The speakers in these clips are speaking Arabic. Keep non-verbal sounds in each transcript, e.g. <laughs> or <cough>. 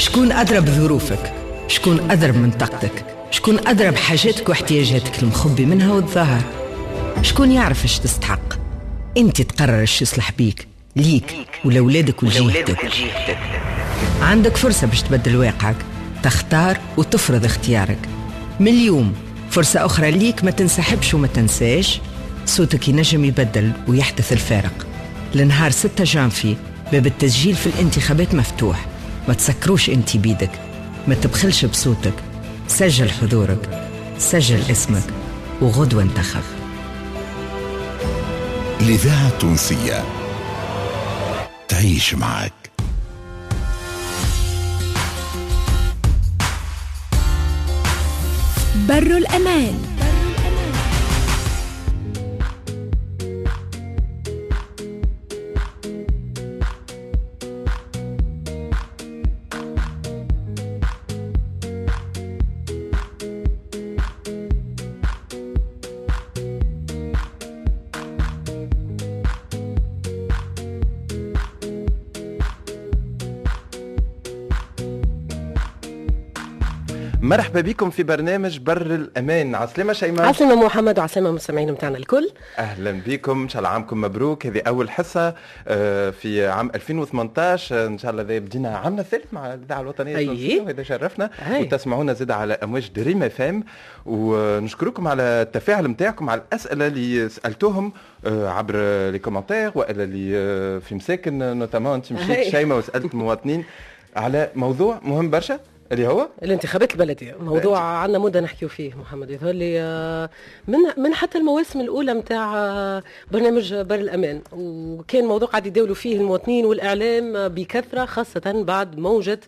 شكون أدرى بظروفك شكون أدرى بمنطقتك شكون أدرى بحاجاتك واحتياجاتك المخبي منها والظاهر؟ شكون يعرف إيش تستحق؟ إنت تقرر إيش يصلح بيك ليك ولولادك وجيهتك. عندك فرصة باش تبدل واقعك تختار وتفرض اختيارك. من اليوم فرصة أخرى ليك ما تنسحبش وما تنساش. صوتك ينجم يبدل ويحدث الفارق. لنهار 6 جانفي باب التسجيل في الانتخابات مفتوح. ما تسكروش انت بيدك ما تبخلش بصوتك. سجل حضورك سجل اسمك وغدوة انتخب. الإذاعة التونسية. تعيش معك بر الأمان. مرحبا بكم في برنامج بر الأمان. عسلامة شيماء. عسلامة محمد وعسلامة المستمعين بتاعنا الكل. أهلا بكم. إن شاء الله عامكم مبروك. هذه أول حصة آه، في عام 2018 إن شاء الله بدينا عامنا الثالث مع الإذاعة الوطنية. أيه. وهذا شرفنا. أي. وتسمعونا زاد على أمواج دريم إف إم. ونشكركم على التفاعل نتاعكم على الأسئلة اللي سألتوهم آه، عبر لي commentaires وإلا اللي آه، في مساكن notamment. انت مشيت. شيماء وسألت المواطنين على موضوع مهم برشا. اللي هو؟ الانتخابات البلدية. موضوع عندنا مدة نحكيو فيه محمد. يظهر لي آه، من من حتى المواسم الأولى متاع آه، برنامج بر الأمان. وكان موضوع قاعد يداولوا فيه المواطنين والإعلام آه، بكثرة خاصة بعد موجة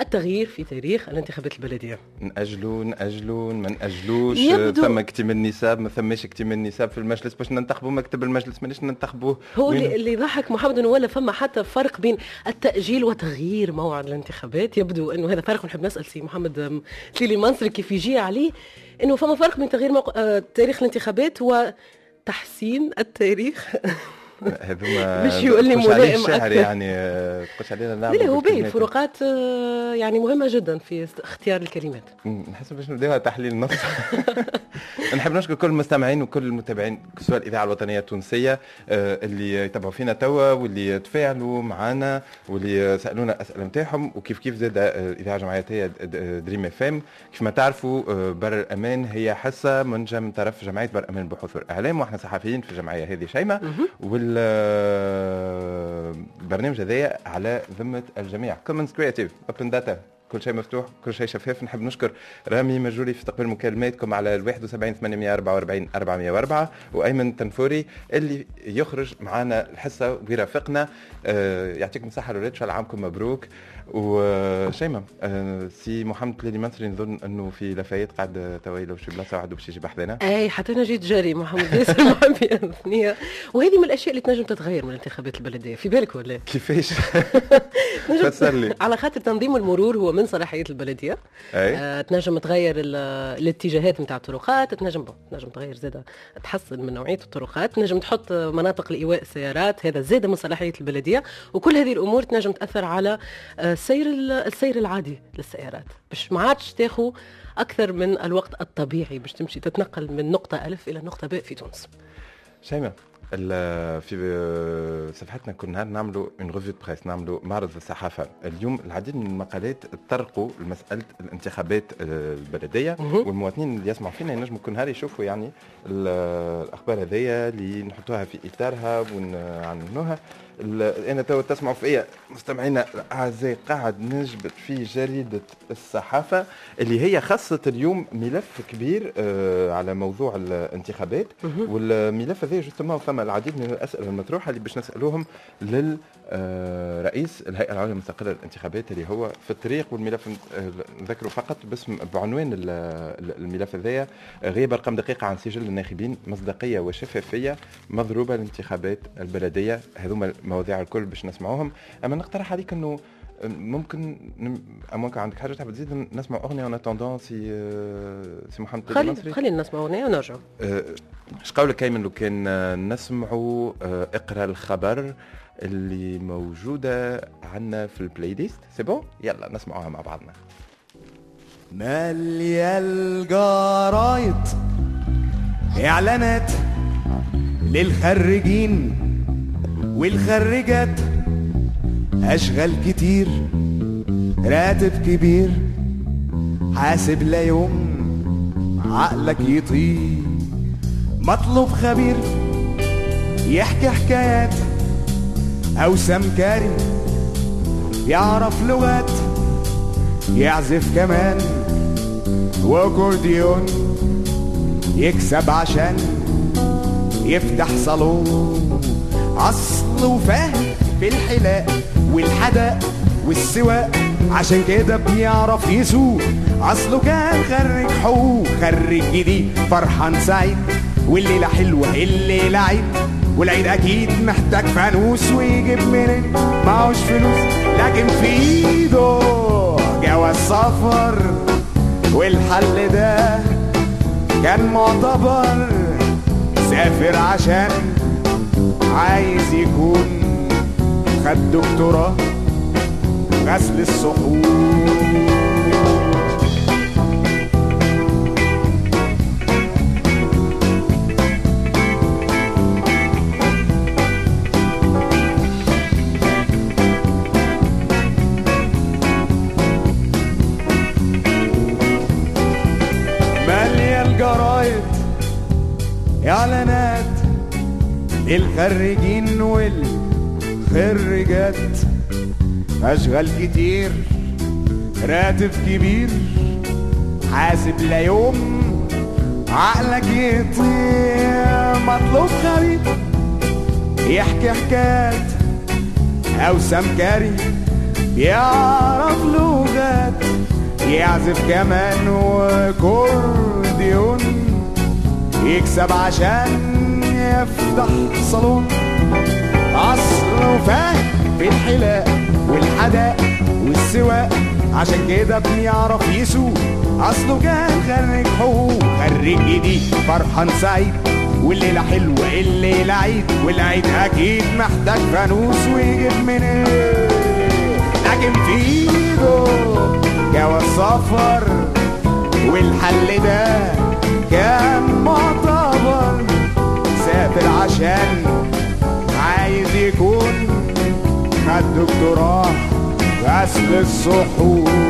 التغيير في تاريخ الانتخابات البلدية. نأجلوا نأجلوا ما نأجلوش يبدو- ثم اكتمال نساب ما ثماش اكتمال نساب في المجلس. باش ننتخبوا مكتب المجلس مانيش ننتخبوه هو اللي, يضحك محمد ولا فما حتى فرق بين التأجيل وتغيير موعد الانتخابات. يبدو إنه هذا فرق ونحب نسأل سي محمد تليلي منصري كيف يجي عليه. إنه فما فرق بين تغيير موق... آه، تاريخ الانتخابات وتحسين التاريخ. <laughs> <laughs> هذوما باش يقول لي ملائم الشعر أكثر. يعني تخش علينا لا نعمل لا هو باين الفروقات آه، يعني مهمة جدا في اختيار الكلمات. نحس باش نبداوها تحليل نص <laughs> نحب نشكر كل المستمعين وكل المتابعين. سواء الإذاعة الوطنية التونسية آه، اللي يتابعوا فينا توا واللي تفاعلوا معنا واللي سألونا الاسئله نتاعهم وكيف كيف زاد آه، الإذاعة الجمعياتيه دريم إف إم. كيف ما تعرفوا بر الأمان هي حصة منتجة من طرف جمعية بر الأمان للبحوث والاعلام وإحنا صحفيين في الجمعية هذه شيماء والبرنامج هذايا على ذمة الجميع. Commons Creative open data كل شيء مفتوح. كل شيء شفاف. نحب نشكر رامي مجوري في تقبيل مكالماتكم على ال 71 844 404 وأيمن تنفوري اللي يخرج معنا الحصة ويرافقنا. آه، يعطيكم الصحة الاولاد إن شاء الله عامكم مبروك. وشيماء آه، سي محمد ليلي منصري نظن أنه في لافايت قاعد تويلو شي بلاصة وحده باش يجي بحذنا أي حتى أنا جيت جاري محمد ياسر محبي الثنيه وهذه من الأشياء اللي تنجم تتغير من الانتخابات البلدية في بالك ولا؟ <laughs> كيفاش؟ <laughs> نجم- فسر لي. على خاطر تنظيم المرور هو من صلاحيات البلدية. أي. آه تنجم تغير ال- الاتجاهات نتاع الطرقات تنجم تنجم تغير زاده تحسن من نوعية الطرقات تنجم تحط مناطق لإيواء السيارات هذا زاده من صلاحيات البلدية. وكل هذه الأمور تنجم تأثر على آه، سير ال- السير العادي للسيارات. باش ما عادش تاخذ أكثر من الوقت الطبيعي باش تمشي تتنقل من نقطة ألف إلى نقطة باء في تونس. شيماء في صفحتنا كل نهار نعملوا une revue presse نعملوا معرض الصحافه اليوم العديد من المقالات تطرقوا لمسألة الانتخابات البلدية. مهم. والمواطنين اللي يسمعوا فينا ينجموا كل نهار يشوفوا يعني ال- الأخبار هذيا اللي نحطوها في إطارها ونعنونوها ال- أنا تو تسمعوا فيا مستمعينا الاعزاء قاعد نجبد في جريدة الصحافة اللي هي خصت اليوم ملف كبير آه، على موضوع الانتخابات. والملف هذا justement فما العديد من الأسئلة المطروحة اللي باش نسألوهم للرئيس الهيئة العليا المستقله للانتخابات اللي هو في الطريق والملف آه، نذكره فقط باسم بعنوان ال- ال- الملف هذايا. غياب أرقام دقيقة عن سجل الناخبين مصداقية وشفافية مضروبة للانتخابات البلدية. هذوما المواضيع الكل باش نسمعوهم. أما نقترح عليك إنه ممكن ممكن عندك حاجة تحب تزيد؟ نسمع أغنية en attendant سي سي محمد خلي خلينا نسمع أغنية ونرجعوا إيش قولك كيمن لو كان نسمعوا اقرأ الخبر. اللي موجودة عندنا في ال playlist c'est bon يلا نسمعوها مع بعضنا. مالية الجرايد اعلانات للخريجين والخريجات أشغال كتير راتب كبير حاسب لا يوم عقلك يطير مطلوب خبير يحكي حكايات. أو سمكاري يعرف لغات يعزف كمان وأكورديون يكسب عشان يفتح صالون. اصله فاهم في الحلاق والحدق والسواق عشان كده بيعرف يسوق. اصله كان خريج حقوق خريج جديد فرحان سعيد والليلة حلوة الليلة عيد. والعيد أكيد محتاج فانوس ويجيب منين معهوش فلوس لكن في إيده جواز سفر. والحل ده كان معتبر سافر عشان عايز يكون خد دكتوراه غسل الصحون للخريجين والخريجات أشغال كتير راتب كبير حاسب لا يوم عقلك يطير مطلوب خبير يحكي حكايات أو سمكري يعرف لغات يعزف كمان وكورديون يكسب عشان يفتح صالون اصله فاهم في الحلاق والحدق والسواق. عشان كده بيعرف يسوق. أصله كان خريج حقوق خريج جديد فرحان سعيد. والليلة حلوة الليلة عيد. والعيد أكيد محتاج فانوس ويجيب منين لكن في إيده جواز سفر والحل ده كان معتبر سافر عشان عايز يكون خد دكتوراه غسل الصحون.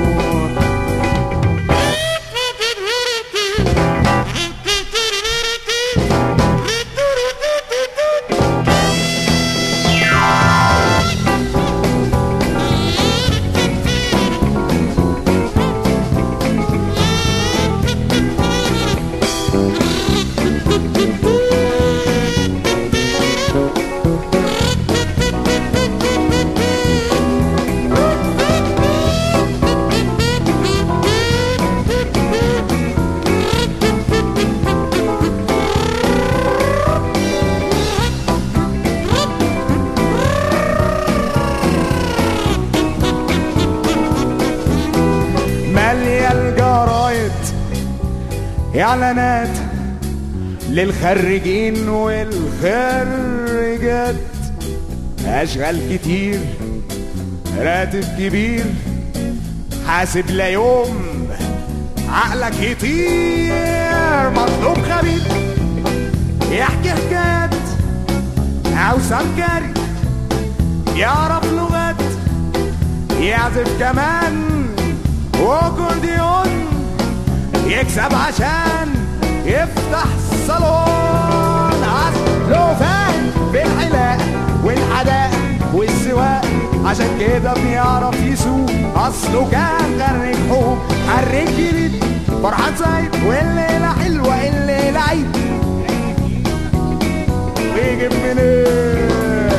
للخريجين والخريجات أشغال كتير راتب كبير حاسب لا يوم عقلك يطير مطلوب خبير. يحكي حكايات أو سمكري يعرف لغات يعزف كمان. واكورديون يكسب عشان يفتح صالون اصله فاهم في الحلاق والحداق والسواق. عشان كده بيعرف يسوق. أصله كان خريج حقوق خريج جديد. فرحان سعيد والليلة حلوة الليلة عيد. ويجيب منين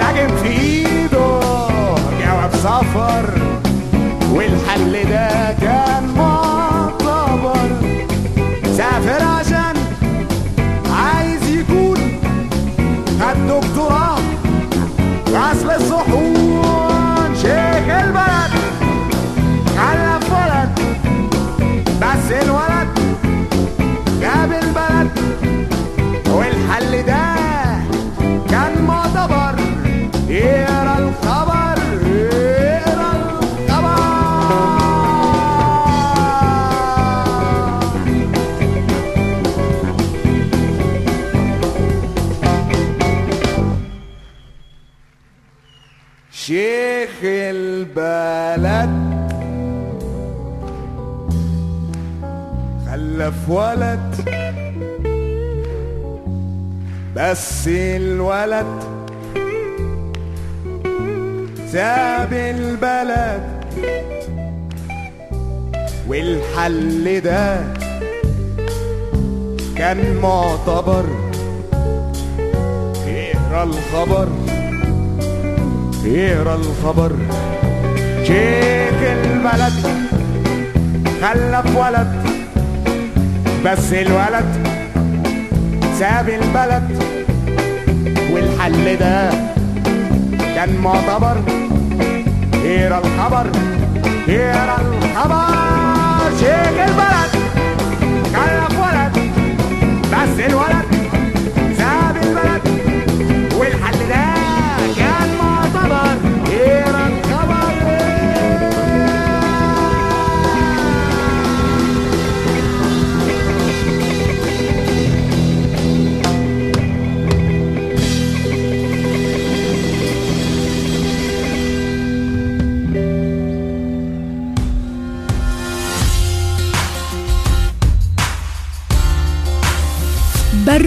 لكن في إيده. جواب سفر والحل ده كان معتبر. سافر عشان خلف ولد بس الولد ساب البلد والحل ده كان معتبر يقرا الخبر يقرا الخبر. شيخ البلد خلف ولد. بس الولد ساب البلد والحل ده كان معتبر يقرا الخبر يقرا الخبر. شيخ البلد خلف ولد بس الولد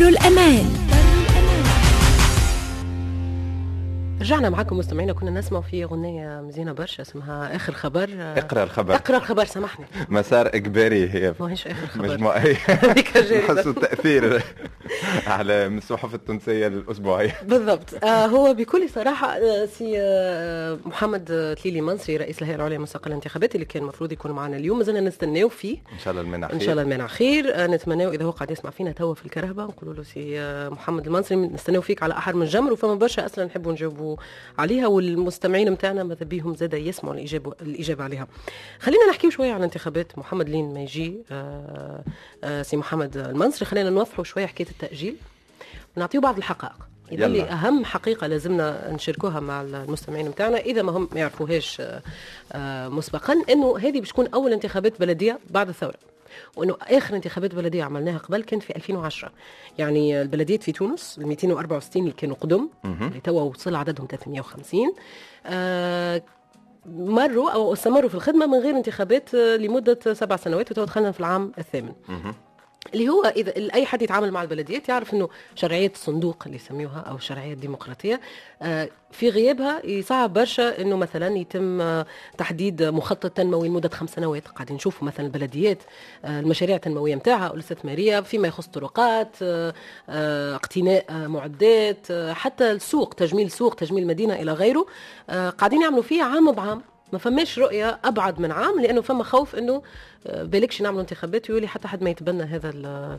الأمان. رجعنا معكم مستمعينا كنا نسمع في أغنية مزيانه برشا اسمها آخر خبر. اقرأ الخبر. اقرأ الخبر سامحني. مسار إجباري هي. ماهيش آخر خبر. مجموعة. <laughs> هذيك جاية. <laughs> نحسوا التأثير <laughs> على من الصحف التونسية الأسبوعية. <laughs> بالضبط. آه هو بكل صراحة آه سي آه محمد تليلي منصري رئيس الهيئة العليا للمسابقة الانتخابات اللي كان المفروض يكون معنا اليوم. مازلنا نستناو فيه. إن شاء الله المانع إن شاء الله المانع خير. آه نتمناو إذا هو قاعد يسمع فينا توا في الكرهبه نقولوا له سي آه محمد المنصري نستناو فيك على أحر من جمر. وفما برشا اسئله نحبوا نجاوبوا عليها والمستمعين نتاعنا ماذا بيهم زاد يسمعوا الاجابه الإجابة عليها. خلينا نحكيو شوية على انتخابات. محمد لين ما يجي آه آه سي محمد المنصري. خلينا نوضحوا شوية حكاية التاجيل ونعطيو بعض الحقائق. إذا اللي. أهم حقيقة لازمنا نشاركوها مع المستمعين نتاعنا إذا ما هم ما يعرفوهاش آه، آه، مسبقا إنه هذه باش تكون أول انتخابات بلدية بعد الثورة. وإنه آخر انتخابات بلدية عملناها قبل كانت في 2010 يعني البلديات في تونس ال 264 اللي كانوا قدم اللي توا وصل عددهم 350 آه مروا أو استمروا في الخدمة من غير انتخابات لمدة سبع سنوات وتوا دخلنا في العام الثامن. اللي هو إذا أي حد يتعامل مع البلديات يعرف إنه شرعية الصندوق اللي يسميوها أو الشرعيه الديمقراطيه آه، في غيابها يصعب برشا إنه مثلا يتم آه، تحديد مخطط تنموي لمدة خمس سنوات. قاعدين نشوفوا مثلا البلديات آه، المشاريع التنموية نتاعها الاستثماريه فيما يخص طرقات اقتناء معدات حتى السوق تجميل سوق تجميل مدينة إلى غيره. قاعدين يعملوا فيه عام بعام. ما فماش رؤية أبعد من عام لأنه فما خوف آه، بالكش نعملوا انتخابات ويولي حتى حد ما يتبنى هذا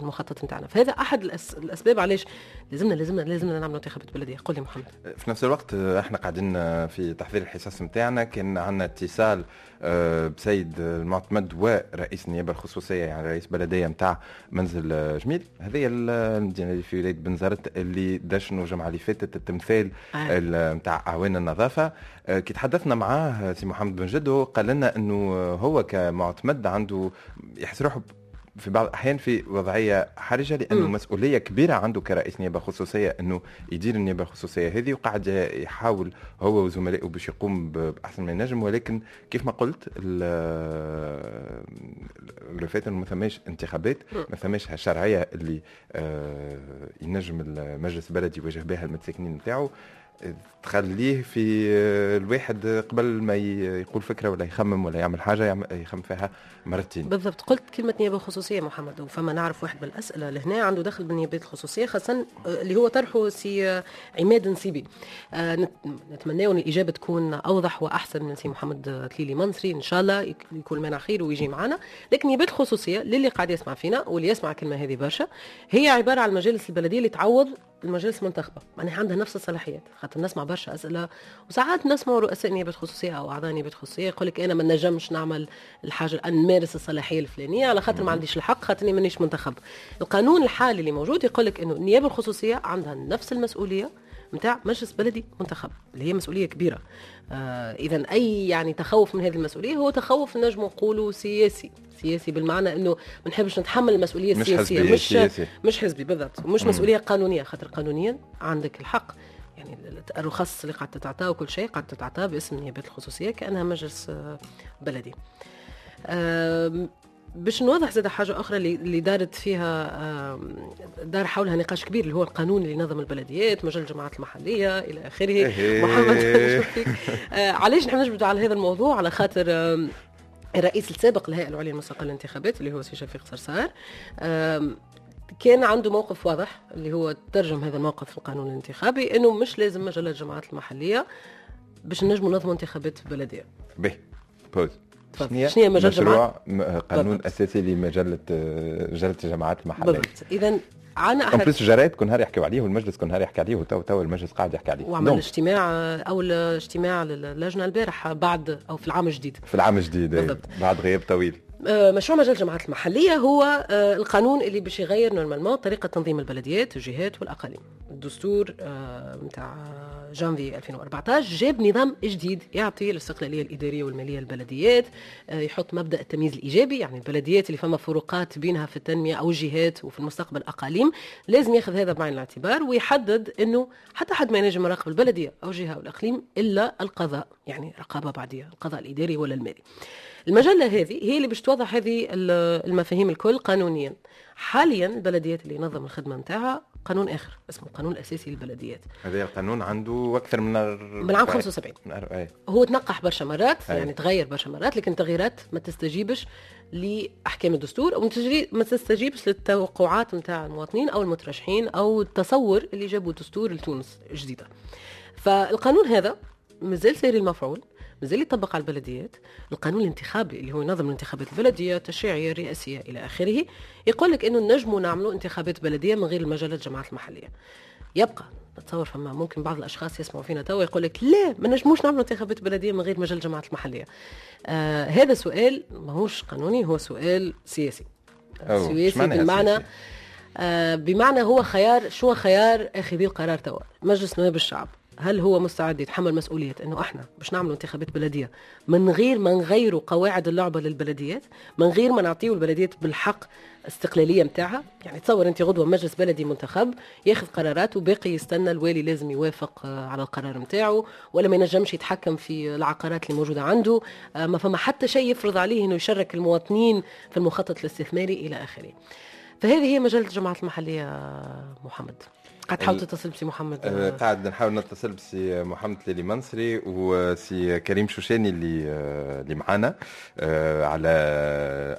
المخطط نتاعنا. فهذا أحد. الأسباب علاش لازمنا لازمنا لازمنا نعملوا انتخابات بلدية. قول لي محمد. في نفس الوقت إحنا قاعدين في تحضير الحصص نتاعنا. كان عندنا اتصال آه، بسيد المعتمد ورئيس النيابة الخصوصية يعني رئيس بلدية نتاع منزل جميل. هذه ال- المدينة اللي في ولايه بنزرت اللي دشنوا الجمعه اللي فاتت التمثال آه. نتاع أعوان النظافة. آه، كي تحدثنا معاه سي محمد بن جدو قال لنا إنه هو كمعتمد عنده يحس روحه في بعض الاحيان في وضعية حرجة لأنه مم. مسؤولية كبيرة عنده كرئيس نيابة خصوصية إنه يدير النيابة الخصوصية. هذه وقاعد يحاول هو وزملائه باش يقوم بأحسن ما ينجم ولكن كيف ما قلت لو فات انه ما ثماش انتخابات ما ثماش هالشرعيه اللي آه، ينجم المجلس البلدي يواجه بها المتساكنين نتاعو. تخليه في الواحد قبل ما يقول فكرة ولا يخمم ولا يعمل حاجة يخمم فيها مرتين. بالضبط. قلت كلمة نيابة خصوصية محمد وفما نعرف واحد من الأسئلة لهنا عنده دخل بالنيابات الخصوصية خاصة آه، اللي هو طرحه سي آه، عماد نسيبي. آه، نت- نتمنى أن الإجابة تكون أوضح وأحسن من سي محمد تليلي منصري. إن شاء الله يك- يكون المانع خير ويجي معنا. لكن النيابات الخصوصية للي قاعد يسمع فينا واللي يسمع الكلمة هذه برشا هي عبارة عن المجالس البلدية اللي تعوض المجالس المنتخبة معناها عندها نفس الصلاحيات. خاطر نسمع برشا أسئلة. وساعات نسمع رؤساء نيابات خصوصية أو أعضاء نيابات خصوصية يقول لك أنا ما نجمش نعمل الحاجة أن نمارس الصلاحية الفلانية على خاطر ما عنديش الحق خاطرني مانيش منتخب. القانون الحالي اللي موجود يقول لك أنه النيابة الخصوصية عندها نفس المسؤولية نتاع مجلس بلدي منتخب اللي هي مسؤولية كبيرة. آه اذا أي يعني تخوف من هذه المسؤولية هو تخوف نجم نقولوا سياسي. سياسي بالمعنى إنه ما نحبش نتحمل المسؤولية مش السياسية. حزبي، مش سياسي. مش حزبي بالضبط ومش مسؤولية قانونية. خاطر قانونيا عندك الحق. يعني الرخص اللي قاعد تتعطى وكل شيء قاعد تتعطى باسم النيابات الخصوصية كأنها مجلس آه، بلدي. باش نوضح زاد حاجة أخرى اللي دارت فيها دار حولها نقاش كبير اللي هو القانون اللي ينظم البلديات مجال الجماعات المحلية إلى آخره إيه. محمد. آه، علاش نحن نجبدوا على هذا الموضوع على خاطر الرئيس السابق للهيئة العليا المستقلة للانتخابات اللي هو سي شفيق صرصار كان عنده موقف واضح اللي هو ترجم هذا الموقف في القانون الانتخابي إنه مش لازم مجله الجماعات المحلية باش نجموا ننظموا انتخابات بلدية به بوز. شنو هي مجال مشروع قانون بالضبط. أساسي لمجلة مجله الجماعات المحليه بالضبط. اذا عنا إحنا بليس الجرايد كل نهار يحكيوا عليه والمجلس كل نهار يحكي عليه وتو تو المجلس قاعد يحكي عليه. وعمل اجتماع أول اجتماع للجنه البارح بعد أو في العام الجديد. في العام الجديد إيه، بالضبط. بعد غياب طويل. آه، مشروع مجال الجماعات المحلية هو آه، القانون اللي باش يغير نورمالمون طريقة تنظيم البلديات والجهات والأقاليم. الدستور نتاع جانفي 2014 جاب نظام جديد يعطي الاستقلالية الإدارية والمالية للبلديات آه، يحط مبدأ التمييز الإيجابي يعني البلديات اللي فما فروقات بينها في التنمية أو الجهات وفي المستقبل أقاليم لازم ياخذ هذا بعين الاعتبار ويحدد أنه حتى حد ما ينجم يراقب البلدية أو الجهة أو الإقليم إلا القضاء يعني رقابة بعدية القضاء الإداري ولا المالي. المجلة هذه هي اللي باش توضح هذه ال- المفاهيم الكل قانونيا. حاليا البلديات اللي نظم الخدمة نتاعها قانون آخر اسمه القانون الأساسي للبلديات هذا القانون عنده أكثر من من عام 75 من. هو تنقح برشا مرات أي. يعني تغير برشا مرات لكن تغييرات ما تستجيبش لأحكام الدستور أو ما تستجيبش للتوقعات نتاع المواطنين أو المترشحين أو التصور اللي جابوا الدستور لتونس جديده فالقانون هذا مازال سيري المفعول مازال يطبق على البلديات. القانون الانتخابي اللي هو ينظم الانتخابات البلدية التشريعيه الرئاسيه إلى آخره يقول لك إنه نجموا نعملوا انتخابات بلدية من غير المجالات الجماعات المحلية. يبقى نتصور فما ممكن بعض الأشخاص يسمعوا فينا توا يقول لك لا ما نجموش نعملوا انتخابات بلدية من غير مجال الجماعات المحلية. آه هذا سؤال ماهوش قانوني هو سؤال سياسي. أوه، سياسي سياسي؟ آه بمعنى هو خيار شو خيار اخذي القرار توا مجلس نواب الشعب. هل هو مستعد يتحمل مسؤولية أنه إحنا باش نعملوا انتخابات بلدية من غير ما نغيروا قواعد اللعبة للبلديات من غير ما نعطيو البلديات بالحق استقلالية متاعها؟ يعني تصور أنت غدوة مجلس بلدي منتخب ياخذ قرارات وباقي يستنى الوالي لازم يوافق آه، على القرار متاعه ولا ما ينجمش يتحكم في العقارات اللي موجودة عنده آه، ما فما حتى شيء يفرض عليه أنه يشارك المواطنين في المخطط الاستثماري إلى آخره. فهذه هي مجلة الجماعات المحلية آه، محمد. قاعد تحاول تتصل بسي محمد. آه، قاعد نحاول نتصل بسي محمد ليلي منصري وسي كريم شوشاني اللي اللي معانا آه، على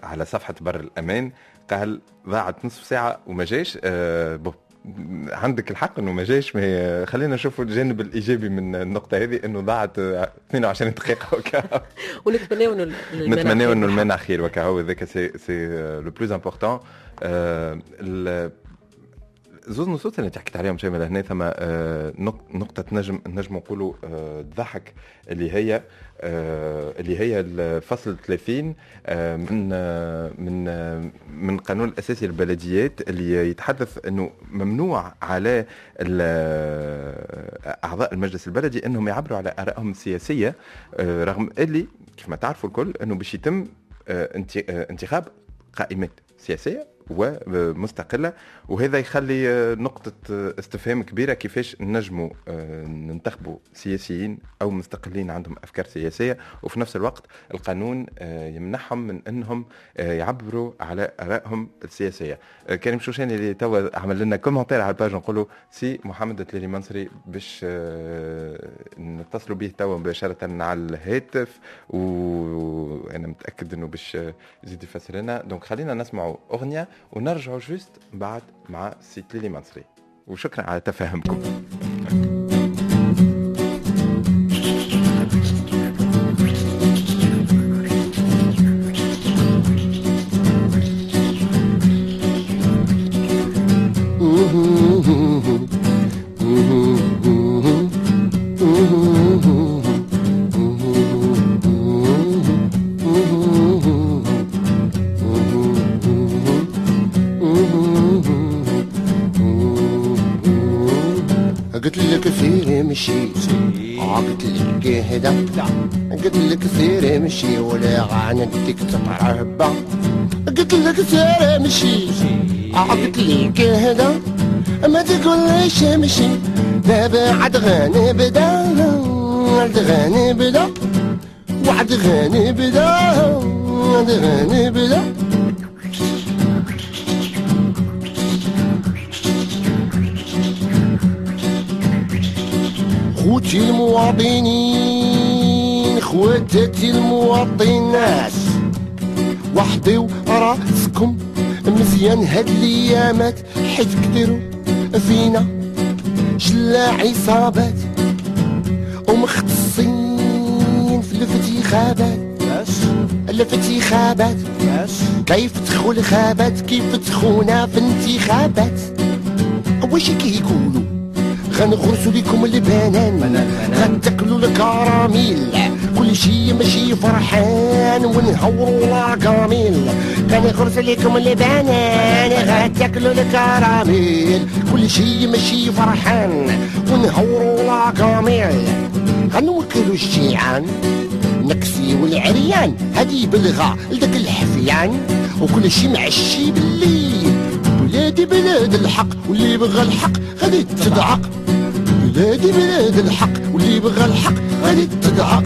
على صفحة بر الأمان. قال ضاعت نصف ساعة وما جاش. آه، بو عندك الحق إنه ما جاش ما خلينا نشوفوا الجانب الإيجابي من النقطة هذه إنه ضاعت آه، 22 دقيقة وكاهو. <laughs> ونتمناو إنه نتمناو إنه. المانع خير وكاهو. هو ذاك سي سي لو بلوز امبورتون زوز نصوص اللي حكيت عليهم شامل هنا ثم آه، نق- نقطة نجم نجم نقولوا آه، تضحك اللي هي آه، اللي هي الفصل 30 آه، من آه، من آه، من القانون الأساسي للبلديات اللي يتحدث أنه ممنوع على آه، أعضاء المجلس البلدي أنهم يعبروا على آرائهم السياسية آه، رغم اللي كما تعرفوا الكل أنه باش يتم آه، انت- آه، انتخاب قائمات سياسية. ومستقلة. وهذا يخلي آه، نقطة آه، استفهام كبيرة كيفاش نجموا آه، ننتخبوا سياسيين أو مستقلين عندهم أفكار سياسية. وفي نفس الوقت القانون يمنحهم من أنهم آه، يعبروا على آرائهم السياسية. آه، كريم شوشاني اللي توا عمل لنا commentaire على ال page نقولوا سي محمد التليلي منصري باش نتصلوا به توا مباشرة على الهاتف. وأنا متأكد أنه باش يزيد يفسر لنا. donc خلينا نسمعوا أغنية. ونرجعوا juste بعد مع سي تليلي منصري وشكرا على تفاهمكم. قلت لك هدا ما تقوليش مشي؟ دابا عاد بدا عاد غني بدا. وعد غني بدا عاد بدا. خوتي المواطنين خواتاتي المواطنين ناس وحديو راسكم مزيان هاد الأيامات حيت كدروا فينا شلا عصابات ومختصين في الانتخابات الانتخابات كيف تدخل خابات كيف تخونا في انتخابات واش كيقولوا؟ غنغرسوا لكم البنان غتاكلوا الكراميل. كل شي ماشي فرحان ونهوروا لاكاميل غنغرسوا لكم البنان غتاكلوا الكراميل. كل شي ماشي فرحان ونهوروا لاكاميل غنوكلوا الشيعان نكسي والعريان هادي بلغة لداك الحفيان وكل شي معشي بالليل بلادي بلاد الحق واللي بغى الحق غادي تدعق. بلادي بلاد الحق واللي بغى الحق غادي تدعق.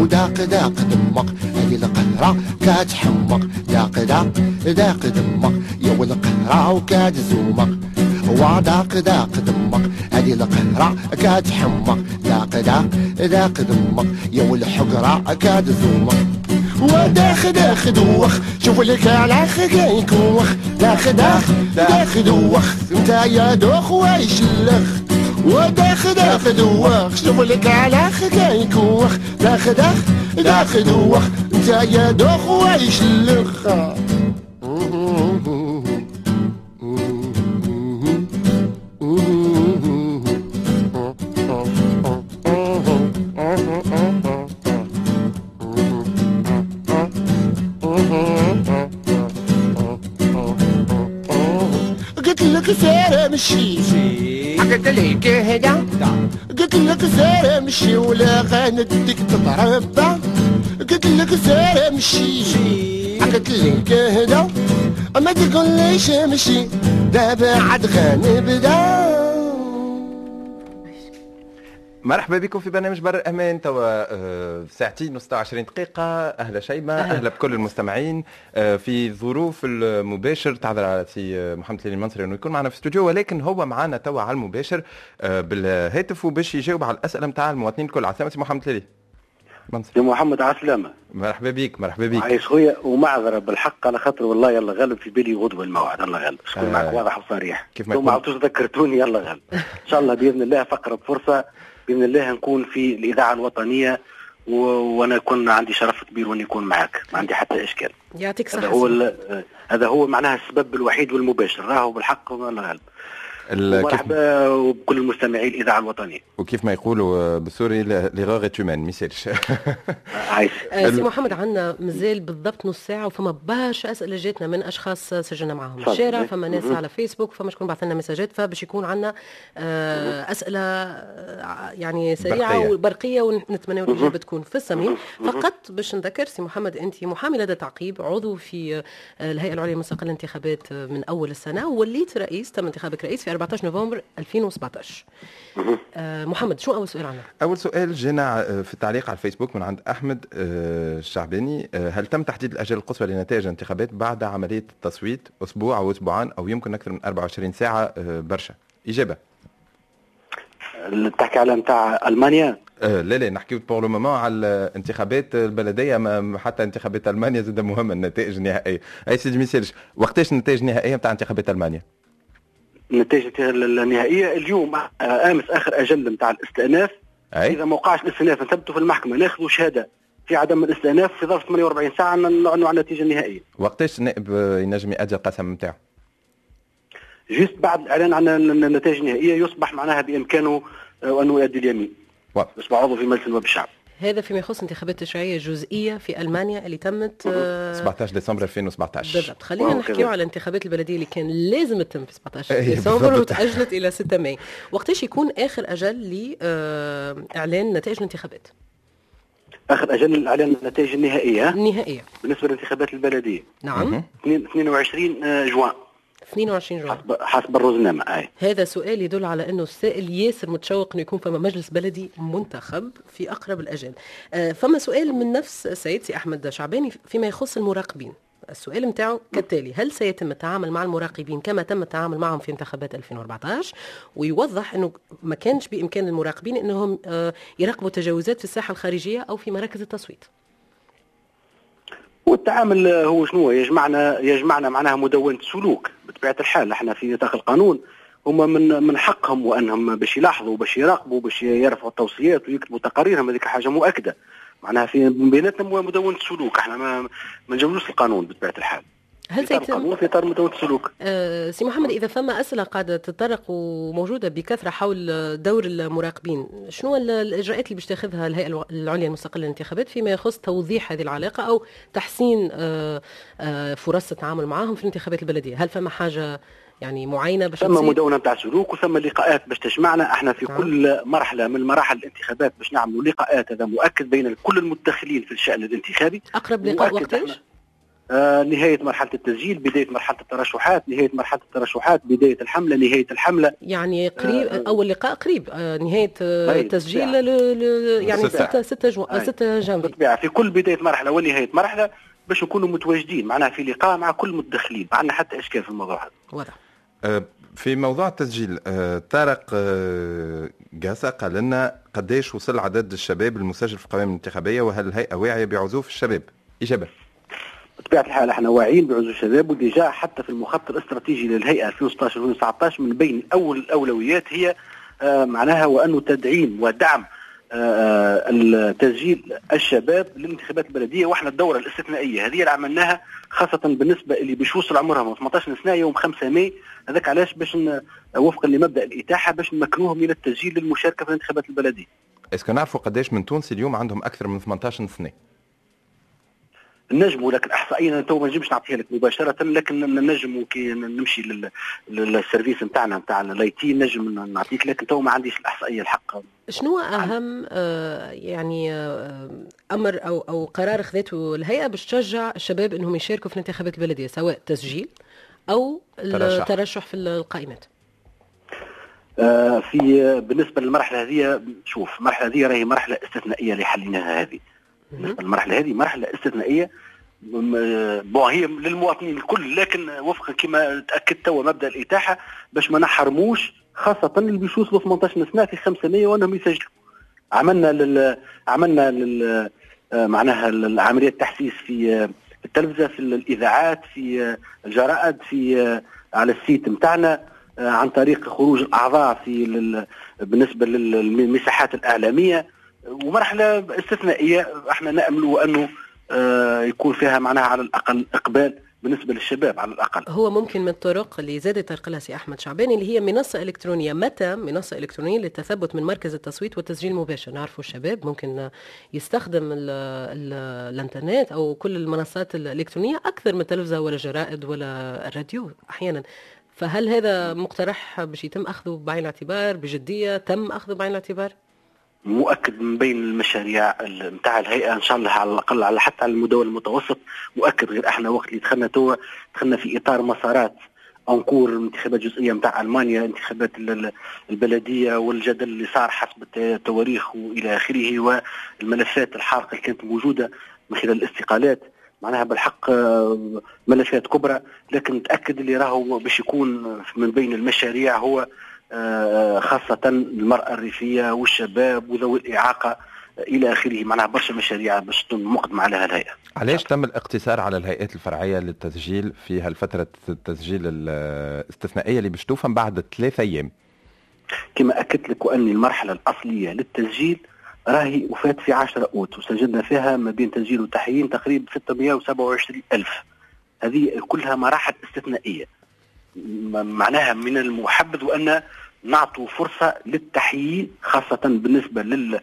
وداق داق دمق هذه القهرة كتحمق داق داق داق دمق يا والقهرة وكتزومق وداق داق دمق هذه القهرة كتحمق داق داق داق دمق يا والحقرة كتزومق وداخ داخ دوخ شوف لك على خكاين كوخ داخ داخ داخ دوخ انت يا دوخ وايش اللخ وداخ داخ دوخ شوف لك على خكاين كوخ. داخ داخ داخ دوخ انت يا دوخ وايش اللخ. لك هدا قلت لك سير امشي ولا غندك تتربى. قلت لك سير امشي قلت لك هدا ما تقوليش امشي دابا عاد غنبدأ. مرحبا بكم في برنامج بر الامان توا آه، ساعتين و 26 دقيقة. أهلا شيماء. أهلا. أهلا بكل المستمعين. آه، في ظروف المباشر تعذر على سي آه، محمد تليلي المنصري أنه يكون معنا في الاستوديو ولكن هو معنا توا على المباشر بالهاتف وباش يجاوب على الأسئلة نتاع المواطنين الكل. على سلامة سي محمد ليلي منصري يا محمد عسلامة. مرحبا بك مرحبا بك عايش خويا ومعذرة بالحق على خاطر والله يلا غالب في بالي غدوة الموعد. الله غالب شكون آه. معك واضح وصريح. كيف ما. عرفتوش ذكرتوني يلا غالب إن شاء الله بإذن الله فقرة فرصة بإذن الله نكون في الإذاعة الوطنية و... وأنا يكون عندي شرف كبير وأني اكون معك ما عندي حتى إشكال. يعطيك هذا صحة هو. هذا هو معناها السبب الوحيد والمباشر. راهو بالحق الله ومرحبا وبكل المستمعي الاذاعة الوطنية. وكيف ما يقولوا بالسوري ليغور ايت هيومان ما يسالش. <laughs> عايش. آه، سي محمد عندنا مازال بالضبط نص ساعة وفما برشا أسئلة جاتنا من أشخاص سجلنا معاهم. الشارع فما ناس. على فيسبوك فما شكون بعث لنا مساجات فباش يكون عندنا آه، أسئلة آه، يعني سريعة برقية. وبرقية ونتمنى الإجابة تكون في الصميم فقط باش نذكر سي محمد أنت محامي لدى تعقيب عضو في الهيئة العليا المستقلة للانتخابات آه، من أول السنة وليت رئيس تم انتخابك رئيس في 14 نوفمبر 2017 آه، محمد شو أول سؤال عندك؟ أول سؤال جينا آه، في التعليق على الفيسبوك من عند أحمد آه، الشعباني. آه، هل تم تحديد الاجال القصوى لنتائج الانتخابات بعد عملية التصويت أسبوع أو أسبوعان أو يمكن أكثر من 24 ساعة آه، برشا؟ إجابة. اللي تحكي على نتاع ألمانيا؟ آه، لا لا نحكي pour le moment على الانتخابات البلدية ما حتى انتخابات ألمانيا زاد مهمة النتائج النهائية. أي سيدي ما يسالش وقتاش النتائج النهائية نتاع انتخابات ألمانيا؟ النتيجة النهائية اليوم آه، آمس آخر أجل نتاع الاستئناف. أي. إذا ما وقعش الاستئناف نثبتوا في المحكمة. ناخذوا شهادة في عدم الاستئناف في ظرف 48 ساعة نعلنوا عن النتيجة النهائية. وقتاش النائب ينجم يأدي القسم نتاعو جست بعد الإعلان عن النتائج النهائية يصبح معناها بإمكانه آه، أنه يؤدي اليمين. واضح. يصبح عضو في مجلس النواب الشعب. هذا فيما يخص انتخابات تشريعية جزئية في ألمانيا اللي تمت آه، 17 ديسمبر 2017 بالضبط. خلينا نحكيو. على الانتخابات البلدية اللي كان لازم تتم في 17 إيه، ديسمبر. وتأجلت إلى 6 ماي. وقتاش يكون آخر أجل لاعلان نتائج الانتخابات؟ آخر أجل الإعلان النتائج النهائية النهائية. بالنسبة للانتخابات البلدية. نعم. اثنين- 22 آه، جوان. 22 جوان حسب حسب الروزنامه أي هذا سؤال يدل على أنه السائل ياسر متشوق أنه يكون فما مجلس بلدي منتخب في أقرب الاجال. آه، فما سؤال من نفس السيد سي أحمد شعباني فيما يخص المراقبين. السؤال نتاعو كالتالي هل سيتم التعامل مع المراقبين كما تم التعامل معهم في انتخابات 2014 ويوضح أنه ما كانش بإمكان المراقبين أنهم آه، يراقبوا تجاوزات في الساحة الخارجية أو في مراكز التصويت والتعامل هو شنو؟ يجمعنا يجمعنا معناها مدونة سلوك بطبيعة الحال إحنا في نطاق القانون هما من من حقهم وأنهم باش يلاحظوا باش يراقبوا باش يرفعوا التوصيات ويكتبوا تقاريرهم هذيك حاجة مؤكدة. معناها في بيناتنا مدونة سلوك إحنا ما ما نجاوزوش القانون بطبيعة الحال. هل سيتم القانون في اطار مدونه السلوك آه، سي محمد إذا فما أسئلة قاعدة تتطرق وموجوده بكثرة حول دور المراقبين شنو ال- الإجراءات اللي باش تاخذها الهيئه العليا المستقلة للانتخابات فيما يخص توضيح هذه العلاقة أو تحسين آه، آه، فرص التعامل معهم في الانتخابات البلدية هل فما حاجة يعني معينة باش ثم؟ مدونة نتاع سلوك وثم لقاءات باش تجمعنا إحنا في نعم. كل مرحلة من مراحل الانتخابات باش نعملوا لقاءات هذا مؤكد بين كل المتدخلين في الشأن الانتخابي أقرب لقاء وقتاش؟ آه نهاية مرحلة التسجيل بداية مرحلة الترشحات نهاية مرحلة الترشحات بداية الحملة نهاية الحملة يعني قريب آه، أول لقاء قريب آه، نهاية آه، التسجيل ساعة. ل- ل- يعني نص ساعة. 6 6 جو... أي. 6 جانفي بالطبيعة في كل بداية مرحلة ونهاية مرحلة باش نكونوا متواجدين معناها في لقاء مع كل المتدخلين ما عندنا حتى إشكال في الموضوع هذا واضح آه، في موضوع التسجيل آه، طارق آه، قاسة قال لنا قديش وصل عدد الشباب المسجل في القوائم الانتخابية وهل الهيئة واعية بعزوف الشباب؟ إجابة بطبيعة الحال إحنا واعيين بعزوف الشباب و déjà حتى في المخطط الاستراتيجي للهيئة 2016 2019 من بين أول الأولويات هي آه، معناها وأنه تدعيم ودعم آه، التسجيل الشباب للانتخابات البلدية وإحنا الدورة الاستثنائية. هذه اللي عملناها خاصة بالنسبة اللي باش يوصل عمرهم 18 سنة يوم 5 ماي. هذاك علاش؟ باش وفقا لمبدأ الإتاحة باش نمكنوهم من التسجيل للمشاركة في الانتخابات البلدية. est-ce que نعرفوا قديش من تونس اليوم عندهم أكثر من 18 سنة؟ نجموا لكن احصائيا تو ما نجمش نعطيها لك مباشرة لكن نجموا كي نمشي لل- لل service نتاعنا نتاع ال IT نجم نعطيك لكن تو ما عنديش الأحصائية الحق. شنو أهم آه، يعني آه، أمر أو أو قرار خذته الهيئة باش تشجع الشباب إنهم يشاركوا في الانتخابات البلدية سواء تسجيل أو ترشح. الترشح في القائمات؟ آه، في بالنسبة للمرحلة هذه شوف المرحلة هذه راهي مرحلة استثنائية اللي حليناها هذه. بالنسبة للمرحله هذه مرحلة استثنائية بون هي للمواطنين الكل لكن وفقا كما تاكد توا مبدا الإتاحة باش ما نحرموش خاصة اللي باش يوصلوا 18 سنه في 500 وأنهم يسجلوا عملنا لل عملنا لل آه، معناها عمليه تحسيس في آه، في التلفزة في الإذاعات في آه، الجرائد في على ال site نتاعنا عن طريق خروج الأعضاء في. بالنسبة للمساحات الإعلامية ومرحله استثنائية إحنا نأمل انه آه، يكون فيها معناها على الأقل إقبال بالنسبة للشباب على الأقل. هو ممكن من الطرق اللي زاد يطرق لها سي أحمد شعباني اللي هي منصة إلكترونية. متى منصة إلكترونية للتثبت من مركز التصويت والتسجيل المباشر نعرفوا الشباب ممكن يستخدم ال ال الإنترنت أو كل المنصات الإلكترونية أكثر من التلفزه ولا الجرائد ولا الراديو أحيانا. فهل هذا مقترح باش يتم أخذه بعين الاعتبار بجدية؟ تم أخذه بعين الاعتبار؟ مؤكد من بين المشاريع نتاع الهيئة إن شاء الله على الأقل على حتى على المدى المتوسط مؤكد غير إحنا وقت اللي دخلنا توا دخلنا في إطار مسارات انكور انتخابات جزئية نتاع ألمانيا انتخابات ال- ال- البلدية والجدل اللي صار حسب الت- التواريخ وإلى آخره والملفات الحارقة اللي كانت موجودة من خلال الاستقالات. معناها بالحق آه، ملفات كبرى لكن تاكد اللي راهو باش يكون من بين المشاريع هو خاصة المرأة الريفية والشباب وذوي الإعاقة آه، إلى آخره. معناها برشا مشاريع باش مقدمة عليها الهيئة. علاش تم الاقتصار على الهيئات الفرعية للتسجيل في هالفترة التسجيل الاستثنائية اللي باش بعد ثلاثة أيام؟ كما أكدت لك وأن المرحلة الأصلية للتسجيل راهي وفات في 10 أوت وسجلنا فيها ما بين تسجيل وتحيين تقريبا 627 ألف. هذه كلها مراحل استثنائية. م- معناها من المحبذ وأن نعطوا فرصة للتحيين خاصة بالنسبة لل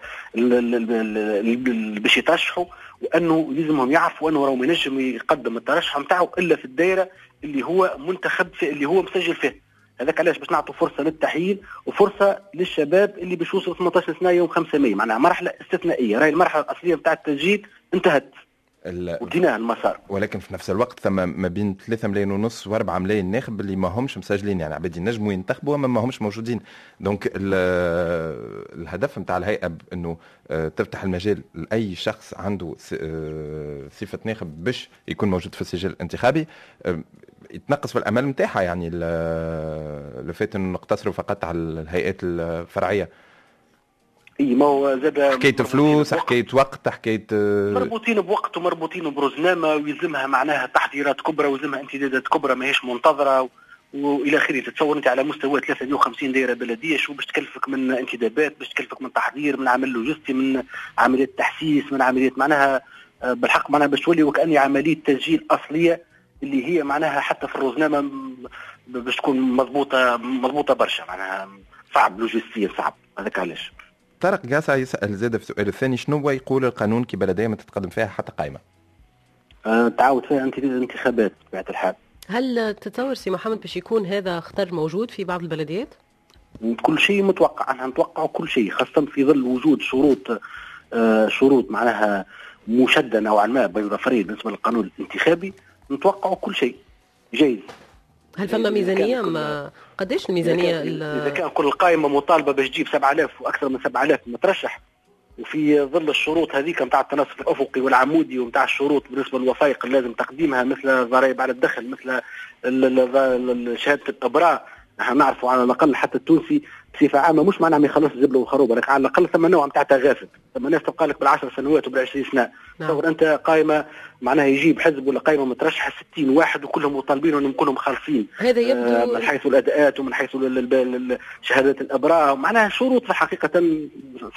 باش يترشحوا وأنه لازمهم يعرفوا أنه راهو ما ينجم يقدم الترشح نتاعو إلا في الدائرة اللي هو منتخب في اللي هو مسجل فيه. هذاك علاش؟ باش نعطوا فرصة للتحيين وفرصة للشباب اللي باش يوصلوا 18 سنة يوم 5 ماي. معناها مرحلة استثنائية. راهي المرحلة الأصلية نتاع التسجيل انتهت. ال- وديناه المسار. ولكن في نفس الوقت ثم ما بين 3 ملايين ونص و4 ملايين ناخب اللي ما همش مسجلين يعني عباد ينجموا ينتخبوا اما ما همش موجودين. donc ال- الهدف نتاع الهيئة إنه آه، تفتح المجال لأي شخص عنده س- آه، صفة ناخب باش يكون موجود في السجل الانتخابي. آه، يتنقص في الامال نتاعها يعني لو فات إنه نقتصروا فقط على الهيئات الفرعية. إي ما هو زاد حكايه فلوس حكايه وقت حكايه مربوطين بوقت ومربوطين برزنامه ويلزمها معناها تحضيرات كبرى ويلزمها امتدادات كبرى ماهيش منتظرة و- وإلى آخره. تتصور انت على مستوى 350 دائره بلدية شو باش تكلفك من انتدابات باش تكلفك من تحضير من عمل لوجستي من عمليات تحسيس من عمليات معناها آه، بالحق معناها باش تولي وكأني عملية تسجيل أصلية اللي هي معناها حتى في الرزنامه م- باش تكون مضبوطة مضبوطة برشا معناها صعب لوجستيا صعب. هذاك علاش؟ طارق قاسع يسأل زاد في السؤال الثاني شنو هو يقول القانون كي بلدية ما تتقدم فيها حتى قائمة؟ آه، تعاود فيها أنت انتخابات بطبيعه الحال هل تتصور سي محمد باش يكون هذا خطر موجود في بعض البلديات؟ كل شيء متوقع إحنا نتوقع كل شيء خاصة في ظل وجود شروط آه، شروط معناها مشدة نوعا ما بين ظفرين بالنسبة للقانون الانتخابي نتوقع كل شيء جيد. هل فما كان كل- ما قديش الميزانية إذا كان, كل قائمة مطالبة باش تجيب 7000 وأكثر من 7000 مترشح. وفي ظل الشروط هذيك نتاع التنصف الأفقي والعمودي ونتاع الشروط بالنسبة للوثائق اللي لازم تقديمها مثل ضرائب على الدخل مثل شهادة الإبراء. نحن نعرفوا على الأقل حتى التونسي بصفة عامة مش معناها ما يخلص الزبله والخروبه لكن على الأقل ثم نوع نتاع تغافل ثم ناس تبقى لك بالعشر سنوات وبالعشرين سنة. نعم. تصور أنت قائمة معناها يجيب حزب ولا قائمه مترشحة 60 واحد وكلهم مطالبين انهم كلهم خالصين هذا آه، يبدو من حيث الأداءات ومن حيث شهادات الأبراء. معناها شروط حقيقة